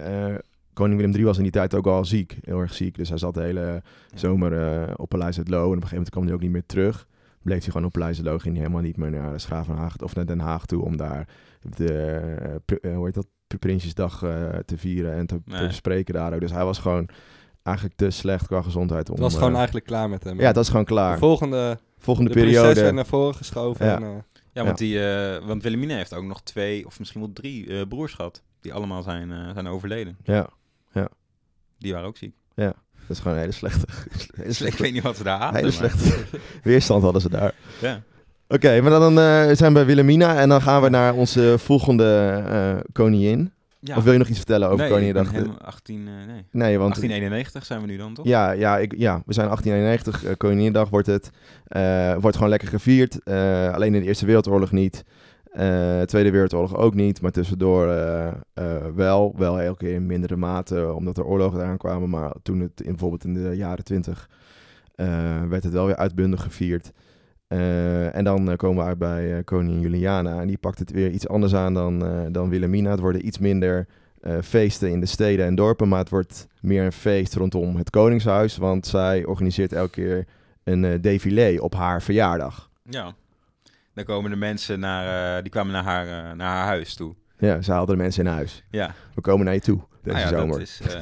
Speaker 3: koning Willem III was in die tijd ook al ziek, heel erg ziek. Dus hij zat de hele zomer eh, op Paleis het Loo. En op een gegeven moment kwam hij ook niet meer terug. Bleef hij gewoon op Paleis het Loo. Ging hij helemaal niet meer naar Schavenhaag of naar Den Haag toe om daar de, eh, eh, hoe heet dat, Pri- Prinsjesdag eh, te vieren en te, spreken daar ook. Dus hij was gewoon eigenlijk te slecht qua gezondheid om.
Speaker 4: Het was gewoon eigenlijk klaar met hem.
Speaker 3: Ja, dat is gewoon
Speaker 4: De
Speaker 3: klaar.
Speaker 4: volgende
Speaker 3: Volgende
Speaker 4: de prinses werd
Speaker 3: periode.
Speaker 4: naar voren geschoven.
Speaker 3: Ja.
Speaker 4: En, eh,
Speaker 2: Ja, want, Die, eh, want Wilhelmina heeft ook nog twee of misschien wel drie eh, broers gehad. Die allemaal zijn, eh, zijn overleden.
Speaker 3: Ja,
Speaker 2: Die waren ook ziek.
Speaker 3: dat is gewoon een hele slechte. hele
Speaker 2: Ik weet niet wat ze daar aan
Speaker 3: hele slechte weerstand hadden ze daar.
Speaker 2: Ja.
Speaker 3: Oké, maar dan eh, zijn we bij Wilhelmina en dan gaan we naar onze volgende eh, koningin.
Speaker 2: ja.
Speaker 3: Of wil je nog iets vertellen over
Speaker 2: nee,
Speaker 3: Koninginnedag?
Speaker 2: ik ben helemaal 18, eh, nee.
Speaker 3: Nee, want
Speaker 2: 1891 zijn we nu dan, toch?
Speaker 3: ja, ja, ik, ja, we zijn 1891, eh Koninginnedag wordt het. Eh, wordt gewoon lekker gevierd. Alleen in de Eerste Wereldoorlog niet. Eh, Tweede Wereldoorlog ook niet, maar tussendoor eh, eh, wel. Wel elke keer in mindere mate, omdat er oorlogen eraan kwamen. Maar toen het in, bijvoorbeeld in de jaren 20 eh, werd het wel weer uitbundig gevierd. En dan komen we uit bij koningin Juliana. En die pakt het weer iets anders aan dan, dan Wilhelmina. Het worden iets minder feesten in de steden en dorpen. Maar het wordt meer een feest rondom het koningshuis. Want zij organiseert elke keer een défilé op haar verjaardag.
Speaker 2: Ja. Dan komen de mensen naar, eh, die kwamen naar haar, eh, naar haar huis toe.
Speaker 3: Ja, ze haalden de mensen in huis.
Speaker 2: Ja.
Speaker 3: We komen naar je toe deze
Speaker 2: Nou ja,
Speaker 3: zomer.
Speaker 2: dat is, eh,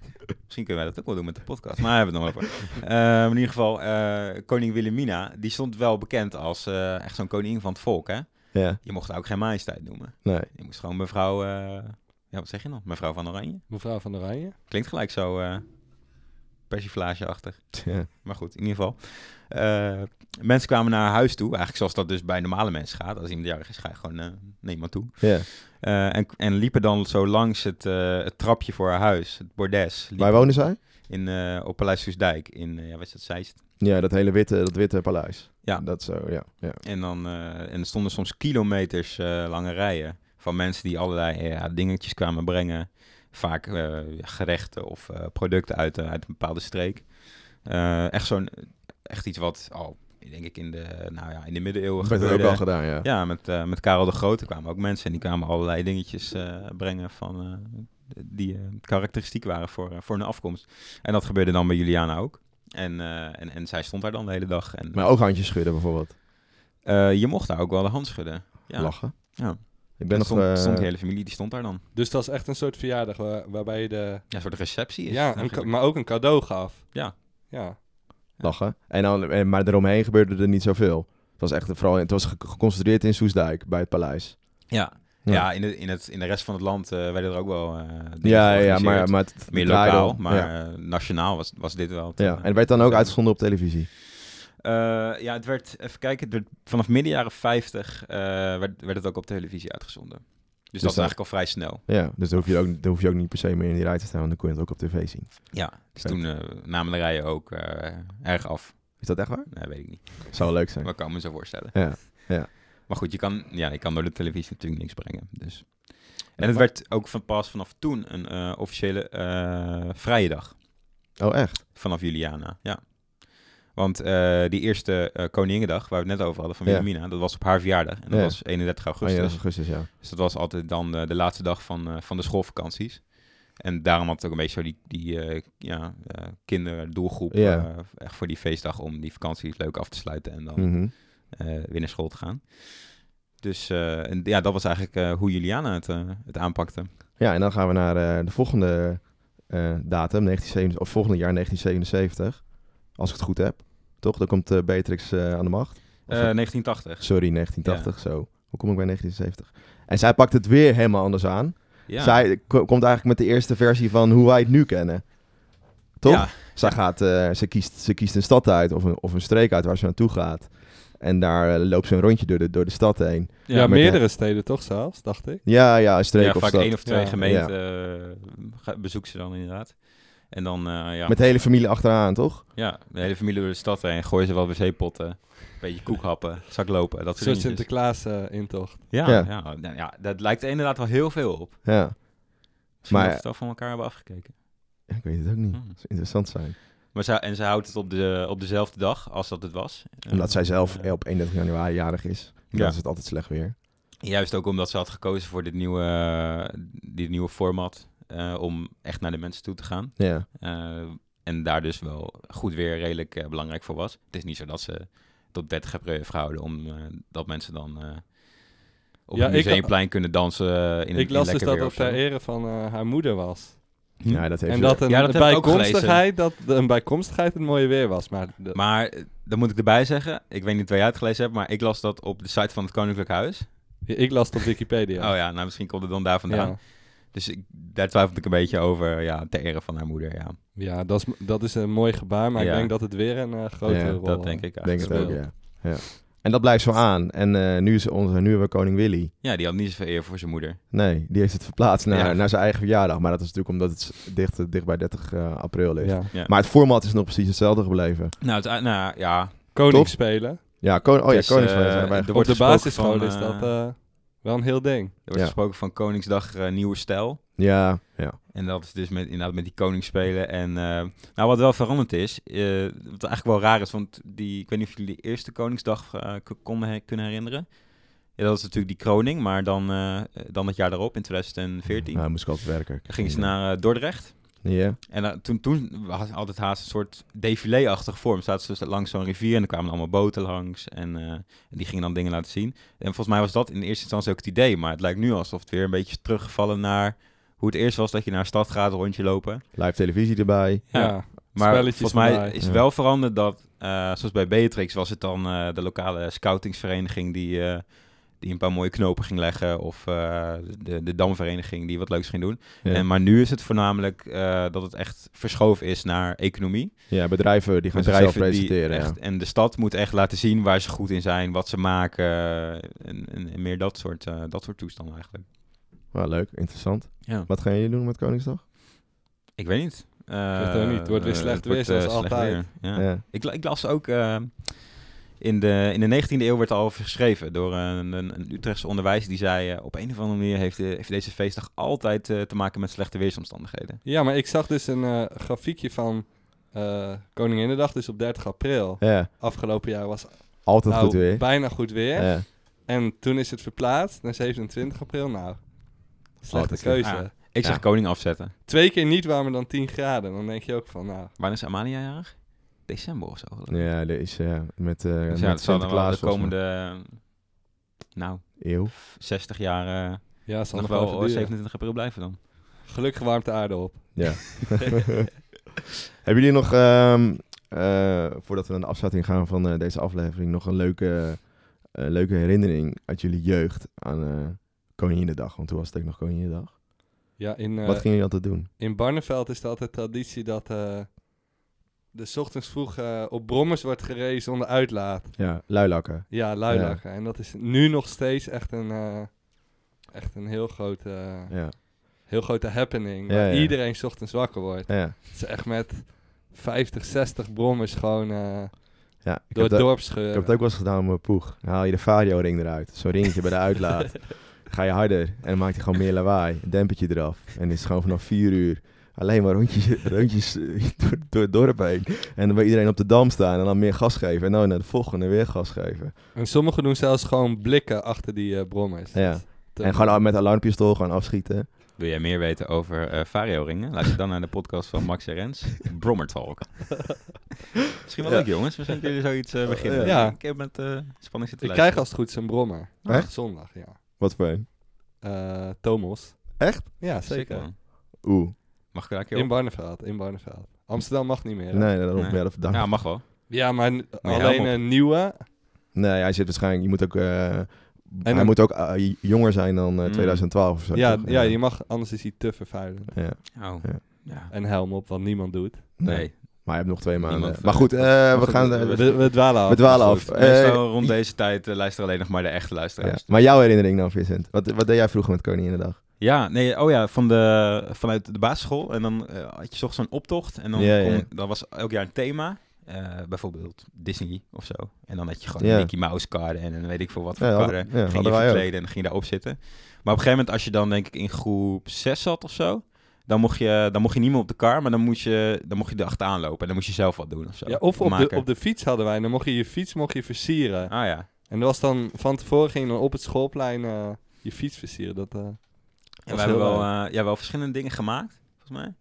Speaker 2: misschien kunnen wij dat ook wel doen met de podcast, maar we hebben het nog over. Eh, in ieder geval, eh, koning Wilhelmina, die stond wel bekend als eh, echt zo'n koningin van het volk, hè?
Speaker 3: Ja,
Speaker 2: Je mocht haar ook geen majesteit noemen.
Speaker 3: nee.
Speaker 2: Je moest gewoon mevrouw, eh, ja, wat zeg je dan? Mevrouw van Oranje?
Speaker 4: mevrouw van Oranje.
Speaker 2: Klinkt gelijk zo eh persiflageachtig.
Speaker 3: Ja.
Speaker 2: Maar goed, in ieder geval. eh, mensen kwamen naar haar huis toe, eigenlijk zoals dat dus bij normale mensen gaat. Als iemand jarig is, ga je gewoon eh naar iemand toe.
Speaker 3: ja.
Speaker 2: Eh, en, en liepen dan zo langs het, het trapje voor haar huis, het bordes. liepen
Speaker 3: Waar wonen zij?
Speaker 2: In, op Paleis Soesdijk, in, ja, wat is dat, Zeist?
Speaker 3: Ja, dat hele witte, dat witte paleis.
Speaker 2: Ja.
Speaker 3: Dat zo, ja. ja.
Speaker 2: En, dan, en er stonden soms kilometers lange rijen van mensen die allerlei dingetjes kwamen brengen. Vaak eh, gerechten of eh, producten uit, eh, uit een bepaalde streek. Echt zo'n, echt iets wat al, denk ik, in de, nou ja, in de middeleeuwen
Speaker 3: Dat werd ook
Speaker 2: gebeurde.
Speaker 3: al gedaan, ja.
Speaker 2: Ja, met, met Karel de Grote kwamen ook mensen en die kwamen allerlei dingetjes brengen van, die karakteristiek waren voor, voor hun afkomst. En dat gebeurde dan bij Juliana ook. En, en, en zij stond daar dan de hele dag. En,
Speaker 3: Maar ook handjes schudden bijvoorbeeld.
Speaker 2: je mocht daar ook wel de hand schudden. Ja.
Speaker 3: Lachen.
Speaker 2: Ja.
Speaker 3: Ik ben
Speaker 2: Er
Speaker 3: nog...
Speaker 2: stond,
Speaker 3: eh,
Speaker 2: stond die hele familie, die stond daar dan.
Speaker 4: Dus het was echt een soort verjaardag waar- waarbij je de...
Speaker 2: Ja, een soort receptie is
Speaker 4: Ja, een maar ook een cadeau gaf.
Speaker 2: Ja.
Speaker 4: Ja.
Speaker 3: lachen. En dan, en, maar eromheen gebeurde er niet zoveel. Het was echt vooral, het was ge- geconcentreerd in Soesdijk bij het paleis.
Speaker 2: Ja,
Speaker 3: Ja.
Speaker 2: ja. in, de, in, het, in de rest van het land eh, werden er ook wel eh, dingen
Speaker 3: Ja, ja, maar, maar het
Speaker 2: Meer lokaal, maar
Speaker 3: Ja.
Speaker 2: eh, nationaal was, was dit wel. het,
Speaker 3: ja.
Speaker 2: eh,
Speaker 3: En het werd dan ook uitgezonden op televisie.
Speaker 2: Eh, ja, het werd, even kijken, het werd, vanaf midden jaren 50 eh, werd, werd het ook op televisie uitgezonden. Dus, dat is
Speaker 3: dan-
Speaker 2: eigenlijk al vrij snel.
Speaker 3: Ja, dus dan hoef, je ook, dan hoef je ook niet per se meer in die rij te staan, want dan kon je het ook op tv zien.
Speaker 2: Ja, dus toen eh, namen de rijen ook erg af.
Speaker 3: Is dat echt waar?
Speaker 2: Nee, weet ik niet.
Speaker 3: Zou wel leuk zijn.
Speaker 2: Maar ik kan me zo voorstellen.
Speaker 3: Ja, ja.
Speaker 2: Maar goed, je kan, ja, je kan door de televisie natuurlijk niks brengen. Dus En het werd ook van pas vanaf toen een officiële vrije dag.
Speaker 3: Oh, echt?
Speaker 2: Vanaf Juliana, ja. Want eh, die eerste eh Koningendag, waar we het net over hadden, van
Speaker 3: Ja.
Speaker 2: Wilhelmina, dat was op haar verjaardag. En dat
Speaker 3: Ja.
Speaker 2: was 31
Speaker 3: Oh,
Speaker 2: augustus.
Speaker 3: ja, augustus, ja.
Speaker 2: Dus dat was altijd dan de, de laatste dag van, eh, van de schoolvakanties. En daarom had het ook een beetje zo die, die eh, ja, eh, kinderdoelgroep eh, echt voor die feestdag om die vakanties leuk af te sluiten en dan
Speaker 3: Mhm.
Speaker 2: eh, weer naar school te gaan. Dus eh, en, ja, dat was eigenlijk eh, hoe Juliana het, eh, het aanpakte.
Speaker 3: Ja, en dan gaan we naar eh, de volgende eh, datum, 1977, of volgende jaar 1977. Als ik het goed heb. Toch? Dan komt eh, Beatrix eh, aan de macht. Of-
Speaker 2: Eh 1980.
Speaker 3: Sorry, 1980, zo. Hoe kom ik bij 1970? En zij pakt het weer helemaal anders aan.
Speaker 2: Ja.
Speaker 3: Zij ko- komt eigenlijk met de eerste versie van hoe wij het nu kennen. Toch?
Speaker 2: Ja,
Speaker 3: Zij gaat, eh, ze, kiest, ze kiest een stad uit of een, of een streek uit waar ze naartoe gaat. En daar loopt ze een rondje door de, door de stad heen.
Speaker 4: Ja, meerdere steden toch zelfs, dacht ik.
Speaker 3: Ja, ja, een streek
Speaker 2: ja,
Speaker 3: of
Speaker 2: vaak
Speaker 3: stad.
Speaker 2: één of twee
Speaker 4: Ja.
Speaker 2: gemeenten bezoekt ze dan inderdaad. En dan, eh, ja,
Speaker 3: Met de hele familie achteraan, toch?
Speaker 2: ja, de hele familie door de stad heen. Gooien ze wel wc-potten, een beetje koek happen, zak lopen, dat soort.
Speaker 4: Sinterklaas-intocht.
Speaker 2: Ja,
Speaker 3: Ja.
Speaker 2: ja. nou ja, dat lijkt er inderdaad wel heel veel op.
Speaker 3: Ja.
Speaker 2: Misschien
Speaker 3: Maar-
Speaker 2: dat we het al van elkaar hebben afgekeken.
Speaker 3: Ik weet het ook niet.
Speaker 2: Hmm.
Speaker 3: Dat zou interessant zijn.
Speaker 2: Maar ze, en ze houdt het op, de, op dezelfde dag als dat het was.
Speaker 3: Omdat
Speaker 2: Eh,
Speaker 3: zij zelf
Speaker 2: eh,
Speaker 3: eh, op 31 januari jarig is. Dan
Speaker 2: Ja.
Speaker 3: is het altijd slecht weer.
Speaker 2: Juist ook omdat ze had gekozen voor dit nieuwe, eh, dit nieuwe format. Eh, om echt naar de mensen toe te gaan.
Speaker 3: Ja.
Speaker 2: Eh, en daar dus wel goed weer redelijk eh, belangrijk voor was. Het is niet zo dat ze tot 30 april heeft gehouden. Om eh, dat mensen dan eh, op
Speaker 4: Ja,
Speaker 2: het
Speaker 4: ik-
Speaker 2: museumplein kunnen dansen. In,
Speaker 4: ik
Speaker 2: in
Speaker 4: las dus dat
Speaker 2: zo.
Speaker 4: ter ere van eh, haar moeder was.
Speaker 2: Hm.
Speaker 3: ja, dat heeft
Speaker 4: En dat een
Speaker 2: Ja, dat ook
Speaker 4: bijkomstigheid, dat de- een bijkomstigheid het mooie weer was. Maar, de-
Speaker 2: Maar dan moet ik erbij zeggen, ik weet niet waar jij het gelezen hebt, maar ik las dat op de site van het Koninklijk Huis.
Speaker 4: ik las het op Wikipedia.
Speaker 2: Oh ja, nou misschien komt het dan daar vandaan.
Speaker 4: ja.
Speaker 2: Dus ik, daar twijfelde ik een beetje over, ja, ter ere van haar moeder, ja.
Speaker 4: Ja, dat is, dat is een mooi gebaar, maar
Speaker 2: Ja.
Speaker 4: ik denk dat het weer een eh, grotere
Speaker 3: Ja,
Speaker 4: rol
Speaker 2: Dat
Speaker 4: eh,
Speaker 2: denk ik
Speaker 3: denk het ook, ja. ja. En dat blijft zo aan. En eh, nu, is onze, nu hebben we koning Willy.
Speaker 2: Ja, die had niet zoveel eer voor zijn moeder.
Speaker 3: Nee, die heeft het verplaatst naar,
Speaker 2: Ja.
Speaker 3: naar zijn eigen verjaardag. Maar dat is natuurlijk omdat het dicht, dicht bij 30 eh, april ligt.
Speaker 4: Ja.
Speaker 2: Ja.
Speaker 3: Maar het format is nog precies hetzelfde gebleven.
Speaker 2: Nou, het, nou ja,
Speaker 4: Koningsspelen.
Speaker 3: Ja, kon, oh ja,
Speaker 2: Dus, eh,
Speaker 4: Op de basisschool
Speaker 2: van,
Speaker 4: is dat
Speaker 2: eh,
Speaker 4: eh, wel een heel ding.
Speaker 2: er wordt
Speaker 3: Ja.
Speaker 2: gesproken van Koningsdag eh, Nieuwe Stijl.
Speaker 3: Ja, ja.
Speaker 2: En dat is dus met, inderdaad met die koningsspelen. En eh, nou, wat wel veranderd is, eh, wat eigenlijk wel raar is, want die, ik weet niet of jullie de eerste Koningsdag konden kunnen herinneren. Ja, dat is natuurlijk die kroning, maar dan, eh, dan het jaar daarop, in 2014,
Speaker 3: Nou, moest ik altijd werken.
Speaker 2: gingen ze naar eh, Dordrecht.
Speaker 3: Ja,
Speaker 2: En eh, toen, toen was het altijd haast een soort défilé-achtige vorm. Zaten ze dus langs zo'n rivier en er kwamen allemaal boten langs. En, eh, en die gingen dan dingen laten zien. En volgens mij was dat in eerste instantie ook het idee. Maar het lijkt nu alsof het weer een beetje is teruggevallen naar hoe het eerst was dat je naar een stad gaat, een rondje lopen.
Speaker 3: live televisie erbij.
Speaker 2: Ja.
Speaker 4: Ja.
Speaker 2: Maar
Speaker 4: Spelletjes
Speaker 2: volgens mij
Speaker 4: erbij.
Speaker 2: is het
Speaker 3: Ja.
Speaker 2: wel veranderd dat, eh, zoals bij Beatrix was het dan eh, de lokale scoutingsvereniging die, eh, die een paar mooie knopen ging leggen. Of eh, de, de damvereniging die wat leuks ging doen.
Speaker 3: Ja,
Speaker 2: En, maar nu is het voornamelijk eh, dat het echt verschoven is naar economie.
Speaker 3: ja bedrijven die gaan zichzelf
Speaker 2: Bedrijven die
Speaker 3: presenteren. ja.
Speaker 2: echt, en de stad moet echt laten zien waar ze goed in zijn, wat ze maken. En, en, en meer dat soort, eh, dat soort toestanden eigenlijk.
Speaker 3: Wel leuk, interessant.
Speaker 2: Ja.
Speaker 3: Wat gaan jullie doen met Koningsdag?
Speaker 2: Ik weet niet. Eh,
Speaker 4: weet ook niet. Het wordt weer slecht
Speaker 2: het
Speaker 4: weer,
Speaker 2: wordt,
Speaker 4: zoals altijd.
Speaker 2: weer, Ja.
Speaker 3: Ja.
Speaker 2: Ik, ik las ook eh, in, de, in de 19e eeuw werd al geschreven door een, een, een Utrechtse onderwijzer die zei eh, op een of andere manier heeft, de- heeft deze feestdag altijd eh, te maken met slechte weersomstandigheden.
Speaker 4: Ja, maar ik zag dus een eh, grafiekje van Koninginnedag, dus op 30 april.
Speaker 3: ja,
Speaker 4: Afgelopen jaar was
Speaker 3: altijd
Speaker 4: nou,
Speaker 3: goed weer.
Speaker 4: bijna goed weer.
Speaker 3: Ja.
Speaker 4: En toen is het verplaatst naar 27 april. Nou, slechte
Speaker 3: Altijd
Speaker 4: keuze.
Speaker 2: Ah, ik zeg koning afzetten.
Speaker 4: Twee keer niet warmer dan 10 graden. Dan denk je ook van, nou,
Speaker 2: Wanneer is Amalia jarig? December of zo. geloof ik.
Speaker 3: Ja, deze ja, met, eh
Speaker 2: Dus
Speaker 3: met
Speaker 2: ja, wel
Speaker 3: Sinterklaas
Speaker 2: de komende, nou,
Speaker 3: eeuw.
Speaker 2: 60 jaar eh,
Speaker 4: ja, zal
Speaker 2: nog wel
Speaker 4: wel
Speaker 2: eh,
Speaker 4: even duren.
Speaker 2: 27 april blijven dan.
Speaker 4: Gelukkig warmt de aarde op.
Speaker 3: Ja. Hebben jullie nog, ehm, eh, voordat we naar de afsluiting gaan van eh, deze aflevering, nog een leuke, eh, leuke herinnering uit jullie jeugd aan eh Koninginnedag? Want toen was het ook nog Koninginnedag.
Speaker 4: Ja, in, eh,
Speaker 3: Wat gingen jullie altijd doen?
Speaker 4: in Barneveld is het altijd traditie dat de ochtends vroeg eh, op brommers wordt gereden zonder uitlaat.
Speaker 3: Ja, luilakken.
Speaker 4: Ja, luilakken. En dat is nu nog steeds echt een, eh, echt een heel grote,
Speaker 3: Ja,
Speaker 4: heel grote happening. Waar iedereen ochtends wakker wordt.
Speaker 3: ja.
Speaker 4: Het is echt met 50, 60 brommers gewoon eh,
Speaker 3: ja ik,
Speaker 4: door het dorp
Speaker 3: ik
Speaker 4: scheuren.
Speaker 3: heb het ook wel eens gedaan op mijn poeg. Dan haal je de vario-ring eruit. Zo'n ringetje bij de uitlaat. ga je harder. En dan maakt hij gewoon meer lawaai. Een dempertje eraf. En is het gewoon vanaf 4 uur alleen maar rondjes, rondjes eh, door, door het dorp heen. En dan bij iedereen op de dam staan en dan meer gas geven. En dan naar de volgende weer gas geven.
Speaker 4: En sommigen doen zelfs gewoon blikken achter die eh brommers.
Speaker 3: Ja.
Speaker 4: Te-
Speaker 3: En gewoon met alarmpistool gewoon afschieten.
Speaker 2: Wil jij meer weten over eh Vario ringen? Luister dan naar de podcast van Max en Rens, Brommer Talk. Misschien wel
Speaker 3: Ja.
Speaker 2: leuk jongens, misschien kunnen jullie zoiets eh, beginnen.
Speaker 4: Ja.
Speaker 2: Ik heb met eh, spanning zitten
Speaker 4: Ik krijg als het goed is een brommer.
Speaker 3: Echt?
Speaker 4: Zondag, ja.
Speaker 3: Wat voor een?
Speaker 4: Eh Tomos.
Speaker 3: Echt?
Speaker 4: Ja, zeker.
Speaker 3: Oeh.
Speaker 2: Mag ik daar een keer
Speaker 4: In? Barneveld, in Barneveld. Amsterdam mag niet meer. hè?
Speaker 3: Nee, daarom.
Speaker 2: Nee.
Speaker 3: Ja, dat,
Speaker 2: Ja, mag wel.
Speaker 4: Ja, maar n-
Speaker 2: je
Speaker 4: alleen
Speaker 2: helm
Speaker 4: een nieuwe.
Speaker 3: Nee, hij zit waarschijnlijk... Je moet ook... eh, hij
Speaker 4: dan-
Speaker 3: moet ook eh, jonger zijn dan eh,
Speaker 2: Mm.
Speaker 3: 2012 of zo.
Speaker 4: Ja,
Speaker 3: toch?
Speaker 4: ja, je mag, anders is hij te vervuilend.
Speaker 3: Ja.
Speaker 2: Oh.
Speaker 3: Ja.
Speaker 2: Ja.
Speaker 4: En helm op, wat niemand doet.
Speaker 3: Nee.
Speaker 2: Nee.
Speaker 3: Maar je hebt nog twee maanden.
Speaker 2: Niemand,
Speaker 3: maar goed, eh, we
Speaker 2: goed,
Speaker 3: gaan...
Speaker 2: eh,
Speaker 3: eh,
Speaker 4: We, we dwalen af.
Speaker 3: we dwalen af.
Speaker 4: goed.
Speaker 3: Eh,
Speaker 2: Meestal rond deze tijd uh, luisteren alleen nog maar de echte luisteraars.
Speaker 3: ja. Maar jouw herinnering dan, Vincent? Wat, wat deed jij vroeger met Koninginnedag?
Speaker 2: Ja, nee, oh ja, van de, vanuit de basisschool. En dan eh, had je zocht zo'n optocht. En dan
Speaker 3: Ja, ja.
Speaker 2: was elk jaar een thema. Eh, bijvoorbeeld Disney of zo. En dan had je gewoon Mickey Mouse karren en dan weet ik veel wat voor
Speaker 3: Ja,
Speaker 2: karren.
Speaker 3: ja,
Speaker 2: ging je verkleden en dan ging je daarop zitten. Maar op een gegeven moment, als je dan denk ik in groep 6 zat of zo... Dan mocht, je, dan mocht je niet meer op de kar, maar dan moest je, dan mocht je er achteraan lopen. En dan moest je zelf wat doen of zo.
Speaker 4: Ja, of op de, op de fiets hadden wij. Dan mocht je je fiets mocht je versieren.
Speaker 2: Ah ja.
Speaker 4: En dat was dan van tevoren ging je dan op het schoolplein eh, je fiets versieren. Dat, eh,
Speaker 2: We hebben wel, eh, ja, wel verschillende dingen gemaakt, volgens mij.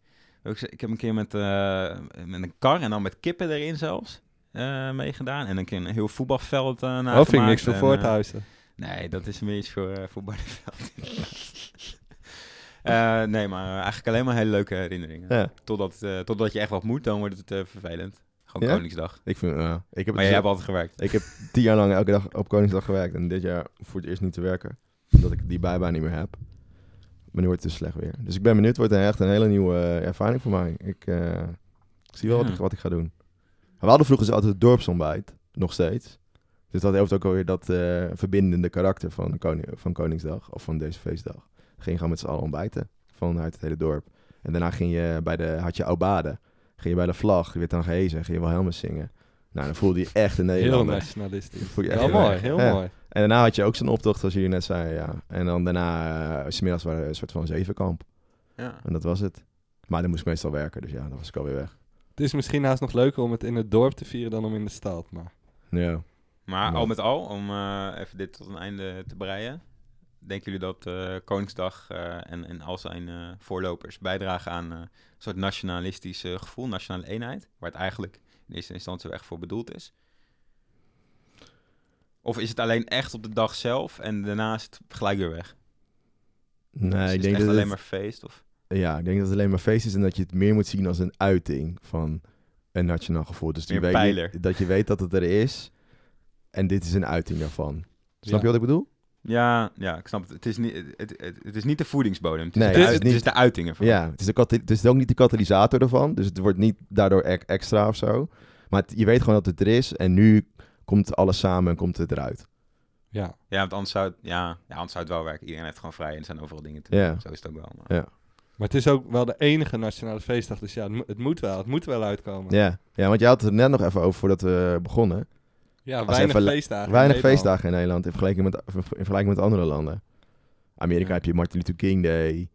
Speaker 2: Ook Ik heb een keer met, eh, met een kar en dan met kippen erin zelfs eh meegedaan. En een keer een heel voetbalveld uh,
Speaker 4: oh, vind ik niks voor Voorthuizen.
Speaker 2: nee, dat is een beetje voor, voor Barneveld. Eh, nee, maar eigenlijk alleen maar hele leuke herinneringen.
Speaker 3: Ja,
Speaker 2: Totdat, totdat je echt wat moet, dan wordt het vervelend. Gewoon
Speaker 3: Ja?
Speaker 2: Koningsdag.
Speaker 3: ik vind... ik heb
Speaker 2: Maar jij
Speaker 3: dus-
Speaker 2: hebt altijd gewerkt.
Speaker 3: Ik heb tien jaar lang elke dag op Koningsdag gewerkt. En dit jaar voor het eerst niet te werken. Omdat ik die bijbaan niet meer heb. Maar nu wordt het dus slecht weer. Dus ik ben benieuwd. Het wordt echt een hele nieuwe eh, ervaring voor mij. Ik, eh, ik zie wel wat, ik, wat ik ga doen. We hadden vroeger altijd het dorpsontbijt. Nog steeds. Dus dat heeft ook alweer dat eh, verbindende karakter van, koning, van Koningsdag. Of van deze feestdag. Ging je gewoon met z'n allen ontbijten. Vanuit het hele dorp. En daarna ging je bij de, had je Aubade. Ging je bij de vlag. Je werd dan gehezen. Ging je wel helemaal zingen. Nou, dan voelde je echt een
Speaker 4: Heel
Speaker 3: Nederlander.
Speaker 4: nationalistisch.
Speaker 3: Voel je echt
Speaker 4: Heel
Speaker 3: heel
Speaker 4: mooi, heel
Speaker 3: Ja.
Speaker 4: mooi.
Speaker 3: En daarna had je ook zo'n optocht, zoals jullie net zeiden, ja. En dan daarna, uh, smiddags waren we een soort van zevenkamp.
Speaker 2: Ja.
Speaker 3: En dat was het. Maar dan moest ik meestal werken, dus ja, dan was ik alweer weg.
Speaker 4: Het is misschien haast nog leuker om het in het dorp te vieren dan om in de stad. Maar
Speaker 3: Ja.
Speaker 2: Maar
Speaker 3: Ja.
Speaker 2: al met al, om eh, even dit tot een einde te breien. Denken jullie dat eh, Koningsdag eh, en, en al zijn eh, voorlopers bijdragen aan eh, een soort nationalistisch gevoel, nationale eenheid? Waar het eigenlijk in eerste instantie echt voor bedoeld is? Of is het alleen echt op de dag zelf en daarna is het gelijk weer weg?
Speaker 3: Nee,
Speaker 2: Dus
Speaker 3: ik
Speaker 2: is het
Speaker 3: denk
Speaker 2: echt
Speaker 3: dat
Speaker 2: alleen
Speaker 3: het,
Speaker 2: maar feest? Of?
Speaker 3: ja, ik denk dat het alleen maar feest is en dat je het meer moet zien als een uiting van een nationaal gevoel. Dus
Speaker 2: Meer
Speaker 3: weet dat je weet dat het er is en dit is een uiting daarvan. Snap
Speaker 4: Ja.
Speaker 3: je wat ik bedoel?
Speaker 2: Ja, ja, ik snap het. Het is niet, het, het, het is niet de voedingsbodem. Het is,
Speaker 3: Nee,
Speaker 2: de,
Speaker 3: het is
Speaker 2: het
Speaker 3: niet-
Speaker 2: is de uitingen van.
Speaker 3: Ja, het is, de het is ook niet de katalysator ervan, dus het wordt niet daardoor e- extra of zo. Maar het- je weet gewoon dat het er is en nu komt alles samen en komt het eruit.
Speaker 4: ja,
Speaker 2: Ja, want anders zou, het, ja, ja, anders zou het wel werken. Iedereen heeft gewoon vrij en er zijn overal dingen te doen.
Speaker 3: Ja.
Speaker 2: Zo is het ook wel. Maar.
Speaker 4: maar het is ook wel de enige nationale feestdag. Dus ja, het, mo- het moet wel. Het moet wel uitkomen.
Speaker 3: Ja, ja, want jij had het er net nog even over voordat we begonnen.
Speaker 4: Ja,
Speaker 3: Als
Speaker 4: weinig feestdagen. in
Speaker 3: Weinig
Speaker 4: Nederland.
Speaker 3: feestdagen in Nederland in vergelijking met, in vergelijking met andere landen. Amerika
Speaker 2: Ja.
Speaker 3: heb je Martin Luther King Day.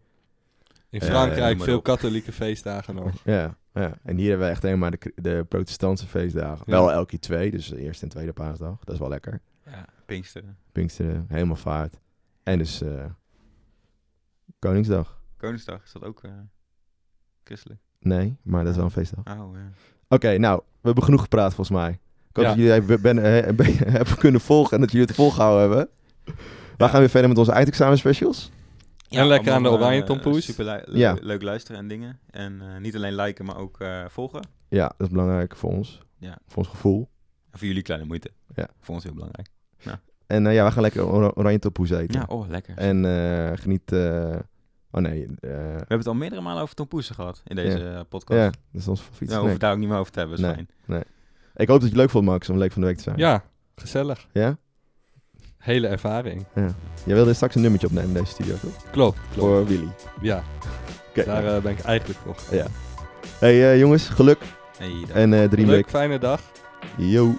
Speaker 4: In Frankrijk
Speaker 2: maar
Speaker 4: veel
Speaker 2: op.
Speaker 4: katholieke feestdagen nog.
Speaker 3: Ja, ja, en hier hebben we echt helemaal maar de, de protestantse feestdagen.
Speaker 4: Ja.
Speaker 3: Wel elke keer twee, dus de eerste en tweede paasdag. Dat is wel lekker.
Speaker 2: Ja, Pinksteren.
Speaker 3: Pinksteren, helemaal vaart. En dus eh, Koningsdag.
Speaker 2: Koningsdag, is dat ook eh, christelijk?
Speaker 3: Nee, maar dat is wel een feestdag.
Speaker 2: Oh, ja.
Speaker 3: Oké, nou, we hebben genoeg gepraat volgens mij. Ik hoop
Speaker 4: Ja.
Speaker 3: dat jullie even ben, eh, ben- hebben kunnen volgen en dat jullie het volgehouden hebben. Wij gaan weer verder met onze eindexamen specials.
Speaker 4: En lekker aan de oranje
Speaker 2: eh,
Speaker 4: tompoes.
Speaker 2: Super le-
Speaker 3: Ja.
Speaker 2: leuk luisteren en dingen. En eh, niet alleen liken, maar ook eh, volgen.
Speaker 3: Ja, dat is belangrijk voor ons.
Speaker 2: Ja.
Speaker 3: Voor ons gevoel.
Speaker 2: En voor jullie kleine moeite.
Speaker 3: Ja.
Speaker 2: Voor ons heel belangrijk.
Speaker 3: En eh, ja, we gaan lekker ora- oranje tompoes eten.
Speaker 2: Ja, oh, lekker.
Speaker 3: En eh, geniet... eh, oh nee. eh,
Speaker 2: We hebben het al meerdere malen over tompoesen gehad in deze podcast.
Speaker 3: ja, dat is ons favoriete
Speaker 2: Nou, hoeven we daar ook niet meer over te hebben. is
Speaker 3: Nee.
Speaker 2: fijn.
Speaker 3: Ik hoop dat je het leuk vond, Max, om leuk van de week te zijn.
Speaker 4: Ja, gezellig.
Speaker 3: Ja?
Speaker 4: Hele ervaring.
Speaker 3: Jij wilde straks een nummertje opnemen in deze studio, toch?
Speaker 4: Klopt, klopt.
Speaker 3: Voor Willy.
Speaker 4: Ja, daar eh, ben ik eigenlijk voor.
Speaker 3: Ja. Hey eh, jongens, geluk
Speaker 2: Hey,
Speaker 3: en eh
Speaker 4: Leuk,
Speaker 3: Dreamweek.
Speaker 4: fijne dag.
Speaker 3: Yo.